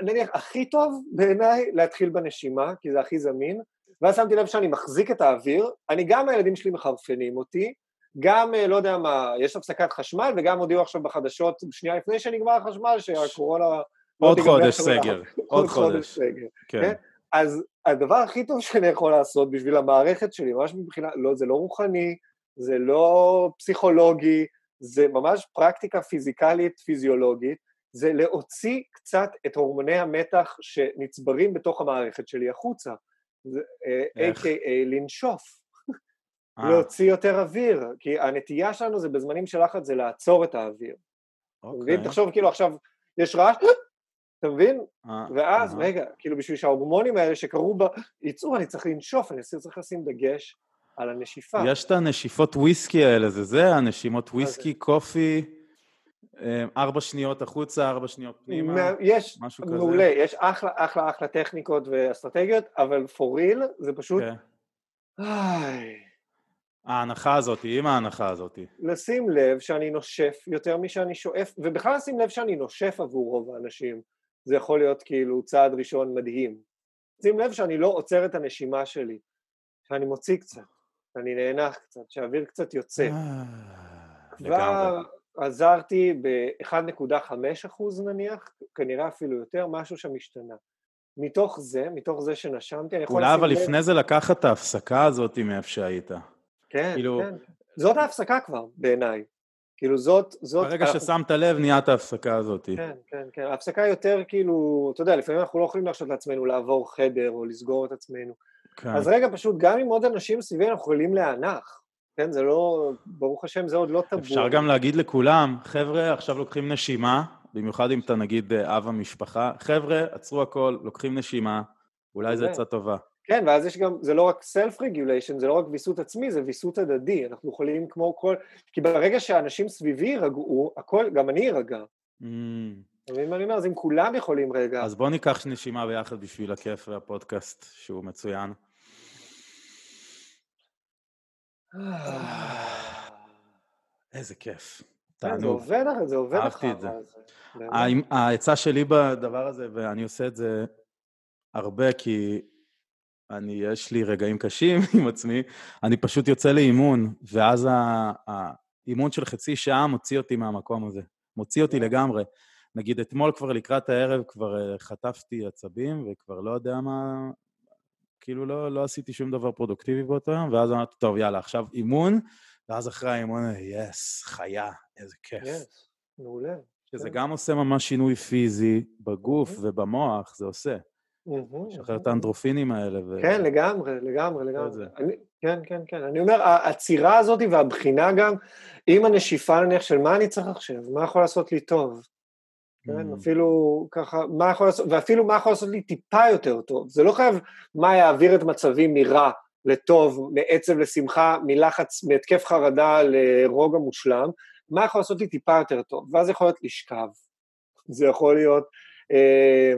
נניח הכי טוב בעיניי להתחיל בנשימה, כי זה הכי זמין, ואז שמתי לב שאני מחזיק את האוויר, אני גם הילדים שלי מחרפנים אותי, גם, אה, לא יודע מה, יש הפסקת חשמל, וגם הודיעו עכשיו בחדשות, שנייה לפני שנגמר החשמל, שהקורונה... עוד חודש סגר, עוד חודש סגר, כן. כן. אז הדבר הכי טוב שאני יכול לעשות בשביל המערכת שלי, ממש מבחינה, לא, זה לא רוחני, זה לא פסיכולוגי, זה ממש פרקטיקה פיזיקלית, פיזיולוגית, זה להוציא קצת את הורמוני המתח שנצברים בתוך המערכת שלי החוצה. A.K.A. לנשוף. אה. להוציא יותר אוויר, כי הנטייה שלנו זה בזמנים של לחץ זה לעצור את האוויר. אוקיי. ואם תחשוב כאילו עכשיו יש רעש, אתה מבין? אה, ואז, רגע, כאילו בשביל שההורמונים האלה שקרו בה, יצאו, אני צריך לנשוף, אני צריך לשים דגש על הנשיפה. יש את הנשיפות וויסקי האלה, זה זה, הנשימות וויסקי, קופי, אה, ארבע שניות החוצה, ארבע שניות פנימה, יש, משהו כזה. מעולה, יש אחלה, אחלה, אחלה טכניקות ואסטרטגיות, אבל for real זה פשוט... כן. ההנחה הזאת, עם ההנחה הזאת. לשים לב שאני נושף יותר משאני שואף, ובכלל לשים לב שאני נושף עבור רוב האנשים. זה יכול להיות כאילו צעד ראשון מדהים. שים לב שאני לא עוצר את הנשימה שלי, שאני מוציא קצת, שאני נאנח קצת, שהאוויר קצת יוצא. אה, כבר עזרתי ב-1.5 אחוז נניח, כנראה אפילו יותר, משהו שם השתנה. מתוך זה, מתוך זה שנשמתי, אני יכול. אולי אבל לפני זה לקחת את ההפסקה הזאת מאיפה שהיית. כן, כאילו... כן. זאת ההפסקה כבר, בעיניי. כאילו זאת... זאת ברגע אנחנו... ששמת לב, נהיה את ההפסקה הזאת. כן, כן, כן. ההפסקה יותר כאילו, אתה יודע, לפעמים אנחנו לא יכולים להרשות לעצמנו לעבור חדר או לסגור את עצמנו. כן. אז רגע, פשוט, גם עם עוד אנשים סביבי אנחנו יכולים להנח. כן, זה לא, ברוך השם, זה עוד לא טבור. אפשר גם להגיד לכולם, חבר'ה, עכשיו לוקחים נשימה, במיוחד אם אתה נגיד אה, אב המשפחה, חבר'ה, עצרו הכל, לוקחים נשימה, אולי זו עצה טובה. כן, ואז יש גם, זה לא רק self-regulation, זה לא רק ויסות עצמי, זה ויסות הדדי. אנחנו יכולים כמו כל... כי ברגע שאנשים סביבי יירגעו, הכל, גם אני ארגע. Mm. אתה מבין מה אני אומר? אז אם כולם יכולים רגע... אז בוא ניקח נשימה ביחד בשביל הכיף והפודקאסט, שהוא מצוין. איזה כיף. כן, זה עובד, זה עובד אהבתי את זה. העצה שלי בדבר הזה, ואני עושה את זה הרבה, כי אני, יש לי רגעים קשים עם עצמי, אני פשוט יוצא לאימון, ואז האימון של חצי שעה מוציא אותי מהמקום הזה. מוציא אותי לגמרי. נגיד, אתמול כבר לקראת הערב כבר אה, חטפתי עצבים, וכבר לא יודע מה, כאילו לא, לא עשיתי שום דבר פרודוקטיבי באותו יום, ואז אמרתי, טוב, יאללה, עכשיו אימון, ואז אחרי האימון, יס, חיה, איזה כיף. יס, מעולה. שזה כן. גם עושה ממש שינוי פיזי בגוף ובמוח, זה עושה. לשחרר את האנדרופינים האלה. ו... כן, לגמרי, לגמרי, לגמרי. אני, כן, כן, כן. אני אומר, העצירה הזאת והבחינה גם, עם הנשיפה נניח של מה אני צריך עכשיו, מה יכול לעשות לי טוב. כן, mm. אפילו ככה, מה יכול לעשות, ואפילו מה יכול לעשות לי טיפה יותר טוב. זה לא חייב מה יעביר את מצבי מרע לטוב, מעצב לשמחה, מלחץ, מהתקף חרדה לרוגע מושלם, מה יכול לעשות לי טיפה יותר טוב. ואז יכול להיות לשכב, זה יכול להיות... אה,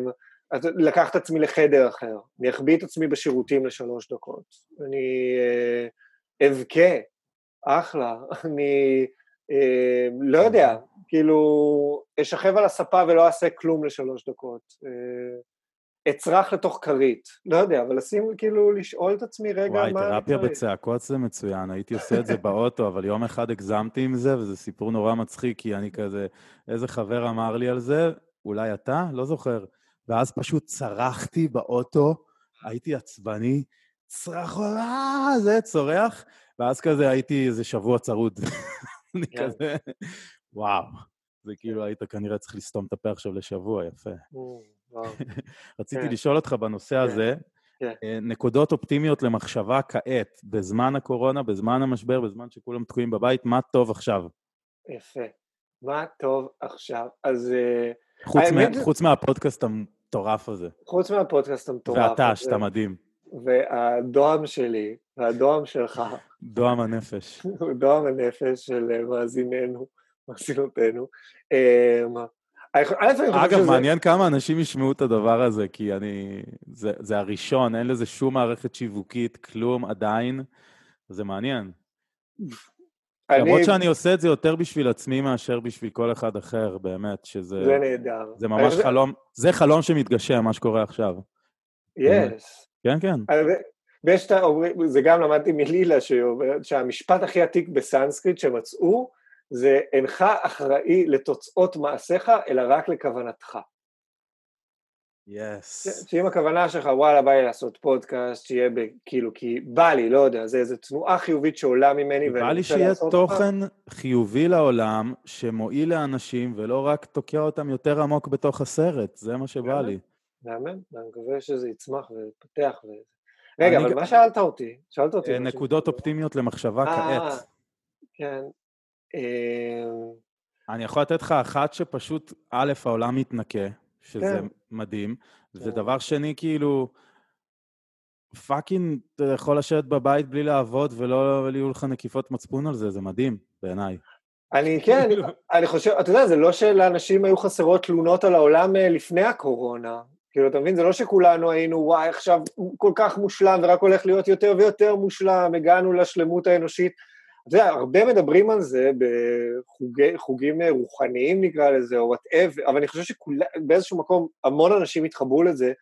לקח את עצמי לחדר אחר, אני אחביא את עצמי בשירותים לשלוש דקות, אני אה, אבכה, אחלה, אני לא יודע, כאילו, אשכב על הספה ולא אעשה כלום לשלוש דקות, אה, אצרח לתוך כרית, לא יודע, אבל לשים, כאילו, לשאול את עצמי רגע וואי, מה... וואי, תרפיה בצעקות זה מצוין, הייתי עושה את זה באוטו, אבל יום אחד הגזמתי עם זה, וזה סיפור נורא מצחיק, כי אני כזה, איזה חבר אמר לי על זה, אולי אתה? לא זוכר. ואז פשוט צרחתי באוטו, הייתי עצבני, צרח, אה, זה צורח, ואז כזה הייתי איזה שבוע צרוד. אני כן. כזה, וואו. זה כאילו היית כנראה צריך לסתום את הפה עכשיו לשבוע, יפה. רציתי כן. לשאול אותך בנושא כן. הזה, אה, נקודות אופטימיות למחשבה כעת, בזמן הקורונה, בזמן המשבר, בזמן שכולם תקועים בבית, מה טוב עכשיו? יפה. מה טוב עכשיו? אז... אה, חוץ, מהפודקאסט המטורף הזה. חוץ מהפודקאסט המטורף ואתה, הזה, שאתה מדהים. והדוהם שלי, והדוהם שלך, דועם הנפש. דוהם הנפש של אה, מאזיננו, מאזינותינו. אמ, אגב. מעניין כמה אנשים ישמעו את הדבר הזה, כי אני... זה, זה הראשון, אין לזה שום מערכת שיווקית, כלום עדיין. זה מעניין. אני- למרות שאני עושה את זה יותר בשביל עצמי מאשר בשביל כל אחד אחר, באמת, שזה... זה נהדר. זה ממש חלום, זה חלום שמתגשם, מה שקורה עכשיו. יש. כן, כן. ויש את האומרים, זה גם למדתי מלילה, שאומרת שהמשפט הכי עתיק בסנסקריט שמצאו, זה אינך אחראי לתוצאות מעשיך, אלא רק לכוונתך. יס. שאם הכוונה שלך, וואלה, בא לי לעשות פודקאסט, שיהיה ב- כאילו, כי בא לי, לא יודע, זה איזו תנועה חיובית שעולה ממני, בא לי רוצה שיהיה לעשות אותה, תוכן חיובי לעולם, שמועיל לאנשים, ולא רק תוקע אותם יותר עמוק בתוך הסרט, זה מה שבא? לי. מהמם, ואני מקווה שזה יצמח ויתפתח. ו... רגע, אני אבל מה שאלת אותי? שאלת אותי. אה. נקודות אופטימיות למחשבה אה, כעת. כן. אה, אני יכול לתת לך אחת שפשוט, א', העולם מתנקה, שזה כן. מדהים, כן. ודבר שני, כאילו, פאקינג, אתה יכול לשבת בבית בלי לעבוד ולא יהיו לך נקיפות מצפון על זה, זה מדהים, בעיניי. אני כן, כאילו. אני חושב, אתה יודע, זה לא שלאנשים היו חסרות תלונות על העולם לפני הקורונה. כאילו, אתה מבין? זה לא שכולנו היינו, וואי, עכשיו כל כך מושלם ורק הולך להיות יותר ויותר מושלם, הגענו לשלמות האנושית. אתה יודע, הרבה מדברים על זה בחוגים אה, רוחניים נקרא לזה, או whatever, אבל אני חושב שבאיזשהו מקום המון אנשים התחברו לזה,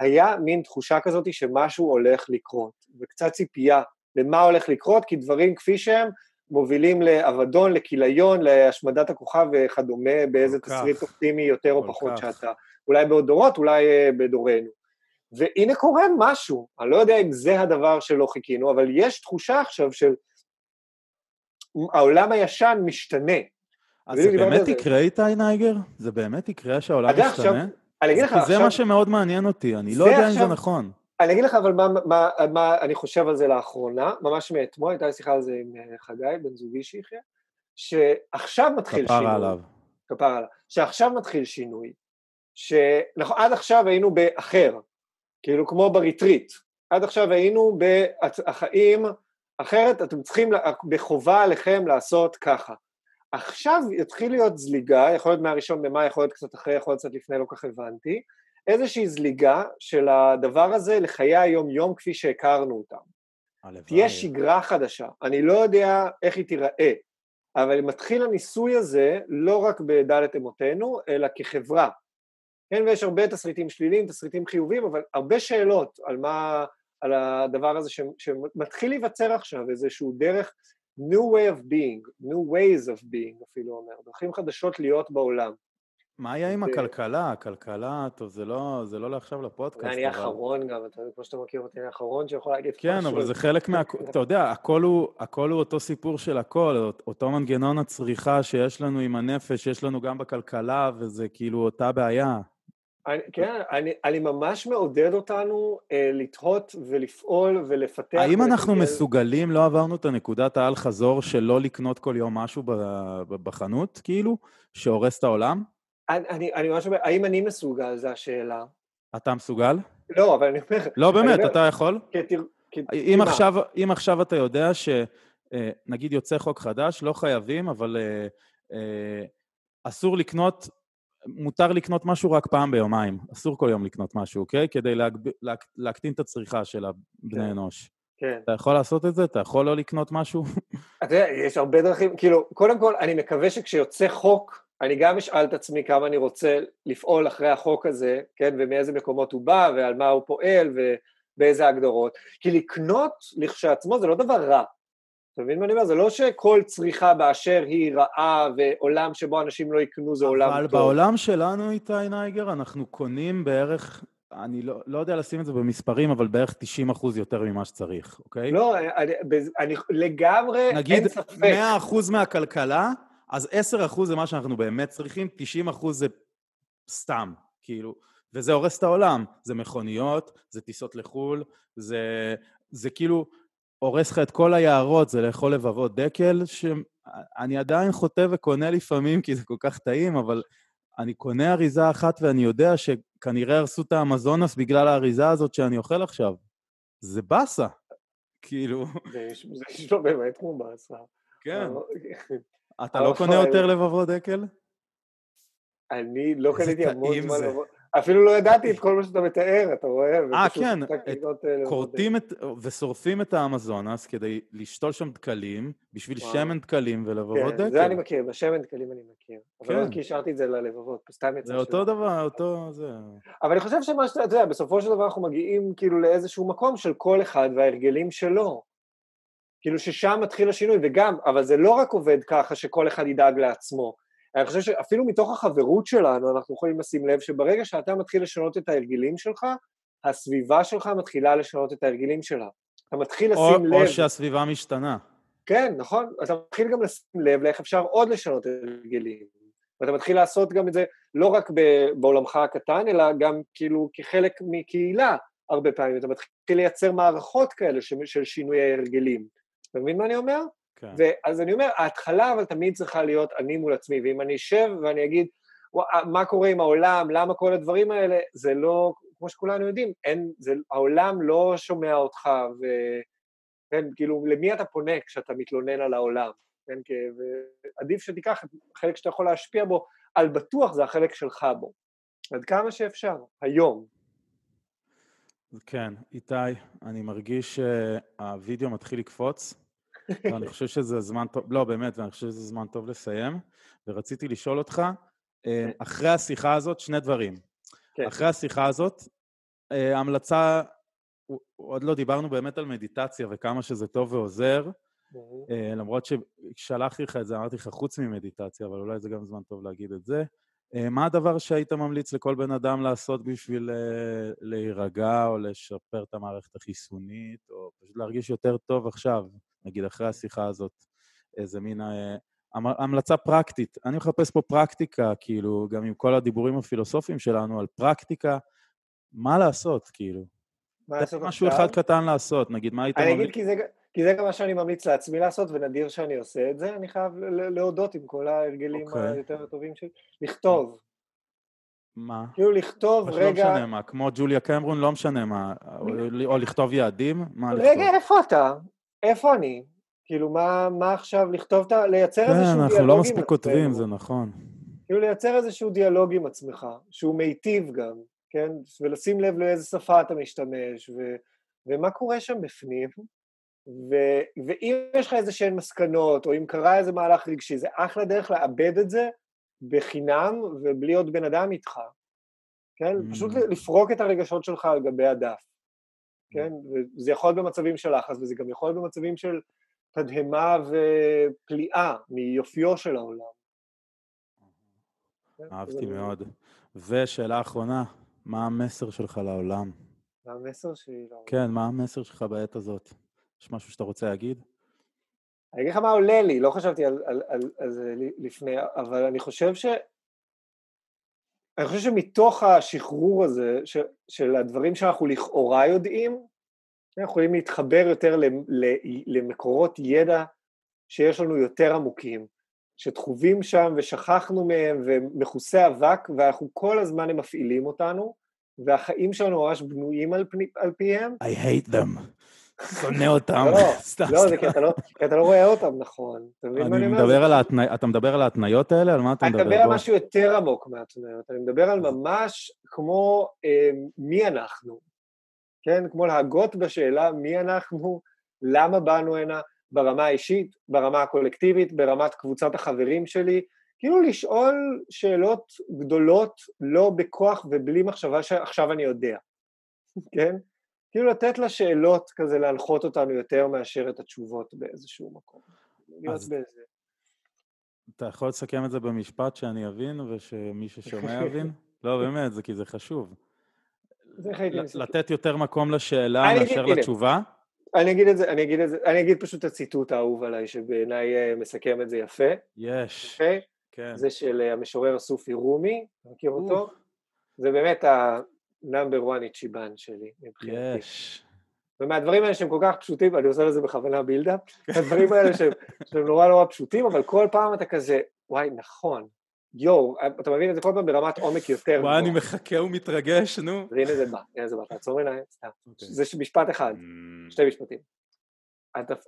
היה מין תחושה כזאת שמשהו הולך לקרות, וקצת ציפייה למה הולך לקרות, כי דברים כפי שהם מובילים לאבדון, לכיליון, להשמדת הכוכב וכדומה, באיזה. תסריט אופטימי יותר או פחות כך. שאתה, אולי בעוד דורות, אולי אה, בדורנו. והנה קורה משהו, אני לא יודע אם זה הדבר שלו חיכינו, אבל יש תחושה עכשיו של העולם הישן משתנה. אז זה באמת על זה. יקרה איתי נייגר? זה באמת יקרה שהעולם יודע, עכשיו-? אני אגיד לך כי זה עכשיו, מה שמאוד מעניין אותי, אני לא יודע אם עכשיו- זה נכון. אני אגיד לך אבל מה, מה, מה אני חושב על זה לאחרונה, ממש מאתמול, הייתה לי שיחה על זה עם אה, חגי, בן זוגי שיחיה, שעכשיו מתחיל שינוי. כפרה עליו. כפרה עליו. שעכשיו מתחיל שינוי. שנכון, עד עכשיו היינו באחר, כאילו כמו ב retreat. עד עכשיו היינו בחיים אחרת, אתם צריכים, בחובה עליכם לעשות ככה. עכשיו יתחיל להיות זליגה, יכול להיות מהראשון במאי, יכול להיות קצת אחרי, יכול להיות קצת לפני, לא כך הבנתי, איזושהי זליגה של הדבר הזה לחיי היום-יום כפי שהכרנו אותם. הלוואי. תהיה שגרה חדשה. אני לא יודע איך היא תיראה, אבל מתחיל הניסוי הזה לא רק בדלת אמותינו, אלא כחברה. כן, ויש הרבה תסריטים שליליים, תסריטים חיוביים, אבל הרבה שאלות על מה, על הדבר הזה ש, שמתחיל להיווצר עכשיו, איזשהו דרך new way of being, new ways of being אפילו אומר, דרכים חדשות להיות בעולם. מה יהיה עם הכלכלה? הכלכלה, טוב, זה לא זה לא לעכשיו לפודקאסט, אני אבל... האחרון גם, אתה כמו שאתה מכיר אותי, אני האחרון שיכול להגיד כן, משהו אבל על זה חלק מה... אתה יודע, הכל הוא, הכל הוא אותו סיפור של הכל, אותו מנגנון הצריכה שיש לנו עם הנפש, יש לנו גם בכלכלה, וזה כאילו אותה בעיה. אני, כן, אני, אני ממש מעודד אותנו אה, לתהות ולפעול ולפתח. האם אנחנו ולקבל- מסוגלים, לא עברנו את הנקודת האל-חזור של לא לקנות כל יום משהו ב- ב- בחנות, כאילו, שהורס את העולם? אני, אני, אני ממש אומר, האם אני מסוגל, זו השאלה. אתה מסוגל? לא, אבל אני אומר... לא, באמת, אומר, אתה יכול? כתר, כ... אם מה? עכשיו, אם עכשיו אתה יודע שנגיד יוצא חוק חדש, לא חייבים, אבל אה, אה, אסור לקנות, מותר לקנות משהו רק פעם ביומיים. אסור כל יום לקנות משהו, אוקיי? כדי להגב... להק... להקטין את הצריכה של הבני כן. אנוש. כן. אתה יכול לעשות את זה? אתה יכול לא לקנות משהו? אתה יודע, יש הרבה דרכים, כאילו, קודם כל, אני מקווה שכשיוצא חוק, אני גם אשאל את עצמי כמה אני רוצה לפעול אחרי החוק הזה, כן, ומאיזה מקומות הוא בא, ועל מה הוא פועל, ובאיזה הגדרות. כי לקנות לכשעצמו זה לא דבר רע. אתה מבין מה אני אומר? זה לא שכל צריכה באשר היא רעה, ועולם שבו אנשים לא יקנו זה עולם אבל טוב. בעולם שלנו, איתי נייגר, אנחנו קונים בערך, אני לא, לא יודע לשים את זה במספרים, אבל בערך 90 אחוז יותר ממה שצריך, אוקיי? לא, אני, אני לגמרי, נגיד אין ספק. 100 אחוז מהכלכלה, אז 10 אחוז זה מה שאנחנו באמת צריכים, 90 אחוז זה סתם, כאילו, וזה הורס את העולם. זה מכוניות, זה טיסות לחו"ל, זה, זה כאילו, הורס לך את כל היערות, זה לאכול לבבות דקל, שאני עדיין חוטא וקונה לפעמים כי זה כל כך טעים, אבל אני קונה אריזה אחת ואני יודע שכנראה הרסו את האמזונס בגלל האריזה הזאת שאני אוכל עכשיו. זה באסה. כאילו... זה נשמע באמת כמו באסה. כן. אתה לא קונה יותר לבבות דקל? אני לא קניתי המון זמן לבבות. אפילו לא ידעתי את כל מה שאתה מתאר, אתה רואה? אה, כן, כורתים ושורפים את האמזונס כדי לשתול שם דקלים, בשביל שמן דקלים ולבבות דקל. כן, זה אני מכיר, בשמן דקלים אני מכיר. אבל לא כי השארתי את זה ללבבות, סתם יצא זה אותו דבר, אותו זה. אבל אני חושב שמה שאתה יודע, בסופו של דבר אנחנו מגיעים כאילו לאיזשהו מקום של כל אחד וההרגלים שלו. כאילו ששם מתחיל השינוי, וגם, אבל זה לא רק עובד ככה שכל אחד ידאג לעצמו. אני חושב שאפילו מתוך החברות שלנו אנחנו יכולים לשים לב שברגע שאתה מתחיל לשנות את ההרגלים שלך, הסביבה שלך מתחילה לשנות את ההרגלים שלה. אתה מתחיל לשים או, לב... או שהסביבה משתנה. כן, נכון. אתה מתחיל גם לשים לב לאיך אפשר עוד לשנות את ההרגלים. ואתה מתחיל לעשות גם את זה לא רק בעולמך הקטן, אלא גם כאילו כחלק מקהילה הרבה פעמים. אתה מתחיל לייצר מערכות כאלה של שינוי ההרגלים. אתה מבין מה אני אומר? כן. ואז אני אומר, ההתחלה אבל תמיד צריכה להיות אני מול עצמי, ואם אני אשב ואני אגיד, מה קורה עם העולם, למה כל הדברים האלה, זה לא, כמו שכולנו יודעים, אין, זה, העולם לא שומע אותך, וכן, כאילו, למי אתה פונה כשאתה מתלונן על העולם, כן, ועדיף שתיקח את החלק שאתה יכול להשפיע בו, על בטוח זה החלק שלך בו, עד כמה שאפשר, היום. כן, איתי, אני מרגיש שהווידאו מתחיל לקפוץ, ואני חושב שזה זמן טוב, לא, באמת, ואני חושב שזה זמן טוב לסיים. ורציתי לשאול אותך, אה, כן. אחרי השיחה הזאת, שני דברים. כן. אחרי השיחה הזאת, אה, המלצה, עוד לא דיברנו באמת על מדיטציה וכמה שזה טוב ועוזר, אה, למרות ששלחתי לך את זה, אמרתי לך חוץ ממדיטציה, אבל אולי זה גם זמן טוב להגיד את זה. מה הדבר שהיית ממליץ לכל בן אדם לעשות בשביל להירגע או לשפר את המערכת החיסונית, או פשוט להרגיש יותר טוב עכשיו? נגיד אחרי השיחה הזאת, איזה מין אה, המלצה פרקטית. אני מחפש פה פרקטיקה, כאילו, גם עם כל הדיבורים הפילוסופיים שלנו על פרקטיקה, מה לעשות, כאילו? מה לעשות משהו אחד קטן לעשות, נגיד, מה היית ממליץ? אני אגיד, כי זה, כי זה גם מה שאני ממליץ לעצמי לעשות, ונדיר שאני עושה את זה, אני חייב להודות עם כל ההרגלים okay. אוקיי. היותר טובים שלי. לכתוב. מה? כאילו לכתוב רגע... לא משנה מה, כמו ג'וליה קמרון, לא משנה מה, או, או לכתוב יעדים, מה לכתוב? רגע, איפה אתה? איפה אני? כאילו, מה, מה עכשיו לכתוב, את ה... לייצר כן, איזשהו דיאלוג עם עצמך. כן, אנחנו לא מספיק כותבים, זה נכון. כאילו, לייצר איזשהו דיאלוג עם עצמך, שהוא מיטיב גם, כן? ולשים לב לאיזה שפה אתה משתמש, ו... ומה קורה שם בפנים, ו... ואם יש לך איזה שהן מסקנות, או אם קרה איזה מהלך רגשי, זה אחלה דרך לאבד את זה בחינם ובלי עוד בן אדם איתך, כן? Mm. פשוט לפרוק את הרגשות שלך על גבי הדף. כן? וזה יכול להיות במצבים של לחץ, וזה גם יכול להיות במצבים של תדהמה ופליאה מיופיו של העולם. כן? אהבתי מאוד. ושאלה אחרונה, מה המסר שלך לעולם? מה המסר שלי לעולם? כן, מה המסר שלך בעת הזאת? יש משהו שאתה רוצה להגיד? אני אגיד לך מה עולה לי, לא חשבתי על, על, על, על זה לפני, אבל אני חושב ש... אני חושב שמתוך השחרור הזה ש, של הדברים שאנחנו לכאורה יודעים, אנחנו יכולים להתחבר יותר למקורות ידע שיש לנו יותר עמוקים, שדחובים שם ושכחנו מהם ומכוסי אבק ואנחנו כל הזמן הם מפעילים אותנו והחיים שלנו ממש בנויים על, פני, על פיהם. I hate them. שונא אותם. לא, לא, זה כי אתה לא, כי אתה לא רואה אותם נכון. אתה אני? אתה מדבר על ההתניות האלה? על מה אתה מדבר? אני מדבר על משהו יותר עמוק מההתניות. אני מדבר על ממש כמו אה, מי אנחנו. כן? כמו להגות בשאלה מי אנחנו, למה באנו הנה, ברמה האישית, ברמה הקולקטיבית, ברמת קבוצת החברים שלי. כאילו לשאול שאלות גדולות, לא בכוח ובלי מחשבה שעכשיו אני יודע, כן? כאילו לתת לשאלות כזה להנחות אותנו יותר מאשר את התשובות באיזשהו מקום. באיזה... אתה יכול לסכם את זה במשפט שאני אבין ושמי ששומע יבין? לא, באמת, זה כי זה חשוב. זה לתת יותר מקום לשאלה מאשר לתשובה? אני אגיד את זה, אני אגיד את זה, אני אגיד פשוט את הציטוט האהוב עליי, שבעיניי אה, מסכם את זה יפה. יש. יפה. כן. זה של אה, המשורר הסופי רומי, מכיר אותו? זה באמת ה... number one ichiban שלי, מבחינתי. יש. ומהדברים האלה שהם כל כך פשוטים, אני עושה לזה בכוונה build-up, הדברים האלה שהם, שהם נורא נורא פשוטים, אבל כל פעם אתה כזה, וואי, נכון, יואו, אתה מבין את זה כל פעם ברמת עומק יותר. וואי, אני מחכה ומתרגש, נו. אז הנה זה בא, הנה זה בא, תעצום עיניים, סתם. אוקיי. זה משפט אחד, אממ. שתי משפטים.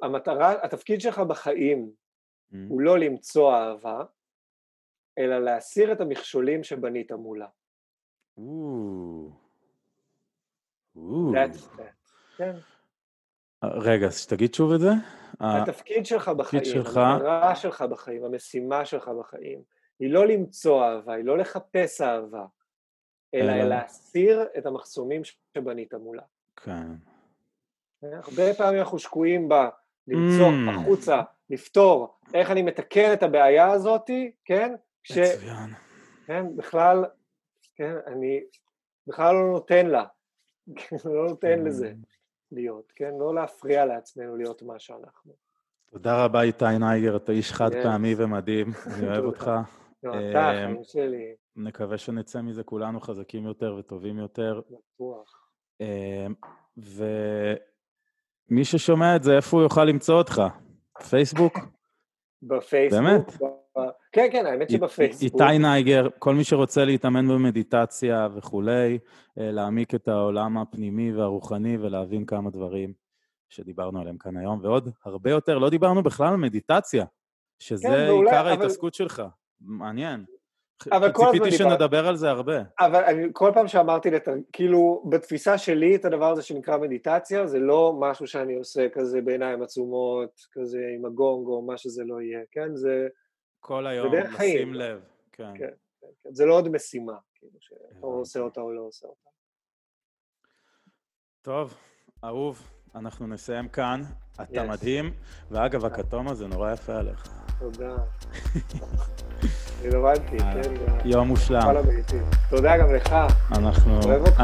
המטרה, התפקיד שלך בחיים mm. הוא לא למצוא אהבה, אלא להסיר את המכשולים שבנית מולה. כן. רגע, אז תגיד שוב את זה. התפקיד שלך בחיים, המטרה שלך בחיים, המשימה שלך בחיים, היא לא למצוא אהבה, היא לא לחפש אהבה, אלא להסיר את המחסומים שבנית מולה. כן. הרבה פעמים אנחנו שקועים בה, למצוא mm. החוצה, לפתור, איך אני מתקן את הבעיה הזאת, כן? מצוין. כן, בכלל, כן, אני בכלל לא נותן לה, לא נותן mm. לזה להיות, כן? לא להפריע לעצמנו להיות מה שאנחנו. תודה רבה איתי נייגר, אתה איש חד פעמי ומדהים, אני אוהב אותך. אתה, אמ, חיים שלי. נקווה שנצא מזה כולנו חזקים יותר וטובים יותר. בטוח. אמ, ומי ששומע את זה, איפה הוא יוכל למצוא אותך? פייסבוק? בפייסבוק. באמת? כן, כן, האמת שבפייסבוק. איתי נייגר, כל מי שרוצה להתאמן במדיטציה וכולי, אה, להעמיק את העולם הפנימי והרוחני ולהבין כמה דברים שדיברנו עליהם כאן היום, ועוד הרבה יותר, לא דיברנו בכלל על מדיטציה, שזה כן, ואולי, עיקר אבל... ההתעסקות שלך. מעניין. אבל כל הזמן ציפיתי שנדבר על זה הרבה. אבל אני, כל פעם שאמרתי, לת... כאילו, בתפיסה שלי את הדבר הזה שנקרא מדיטציה, זה לא משהו שאני עושה כזה בעיניים עצומות, כזה עם הגונג או מה שזה לא יהיה, כן? זה... כל היום, לשים חיים. לב, כן. כן, כן, כן. זה לא עוד משימה, כאילו, שאתה עושה אותה או לא עושה אותה. טוב, אהוב, אנחנו נסיים כאן. אתה yes. מדהים, ואגב, הכתום הזה נורא יפה עליך. תודה. אני למדתי, כן. יום מושלם. תודה גם לך. אנחנו... אוהב אותך.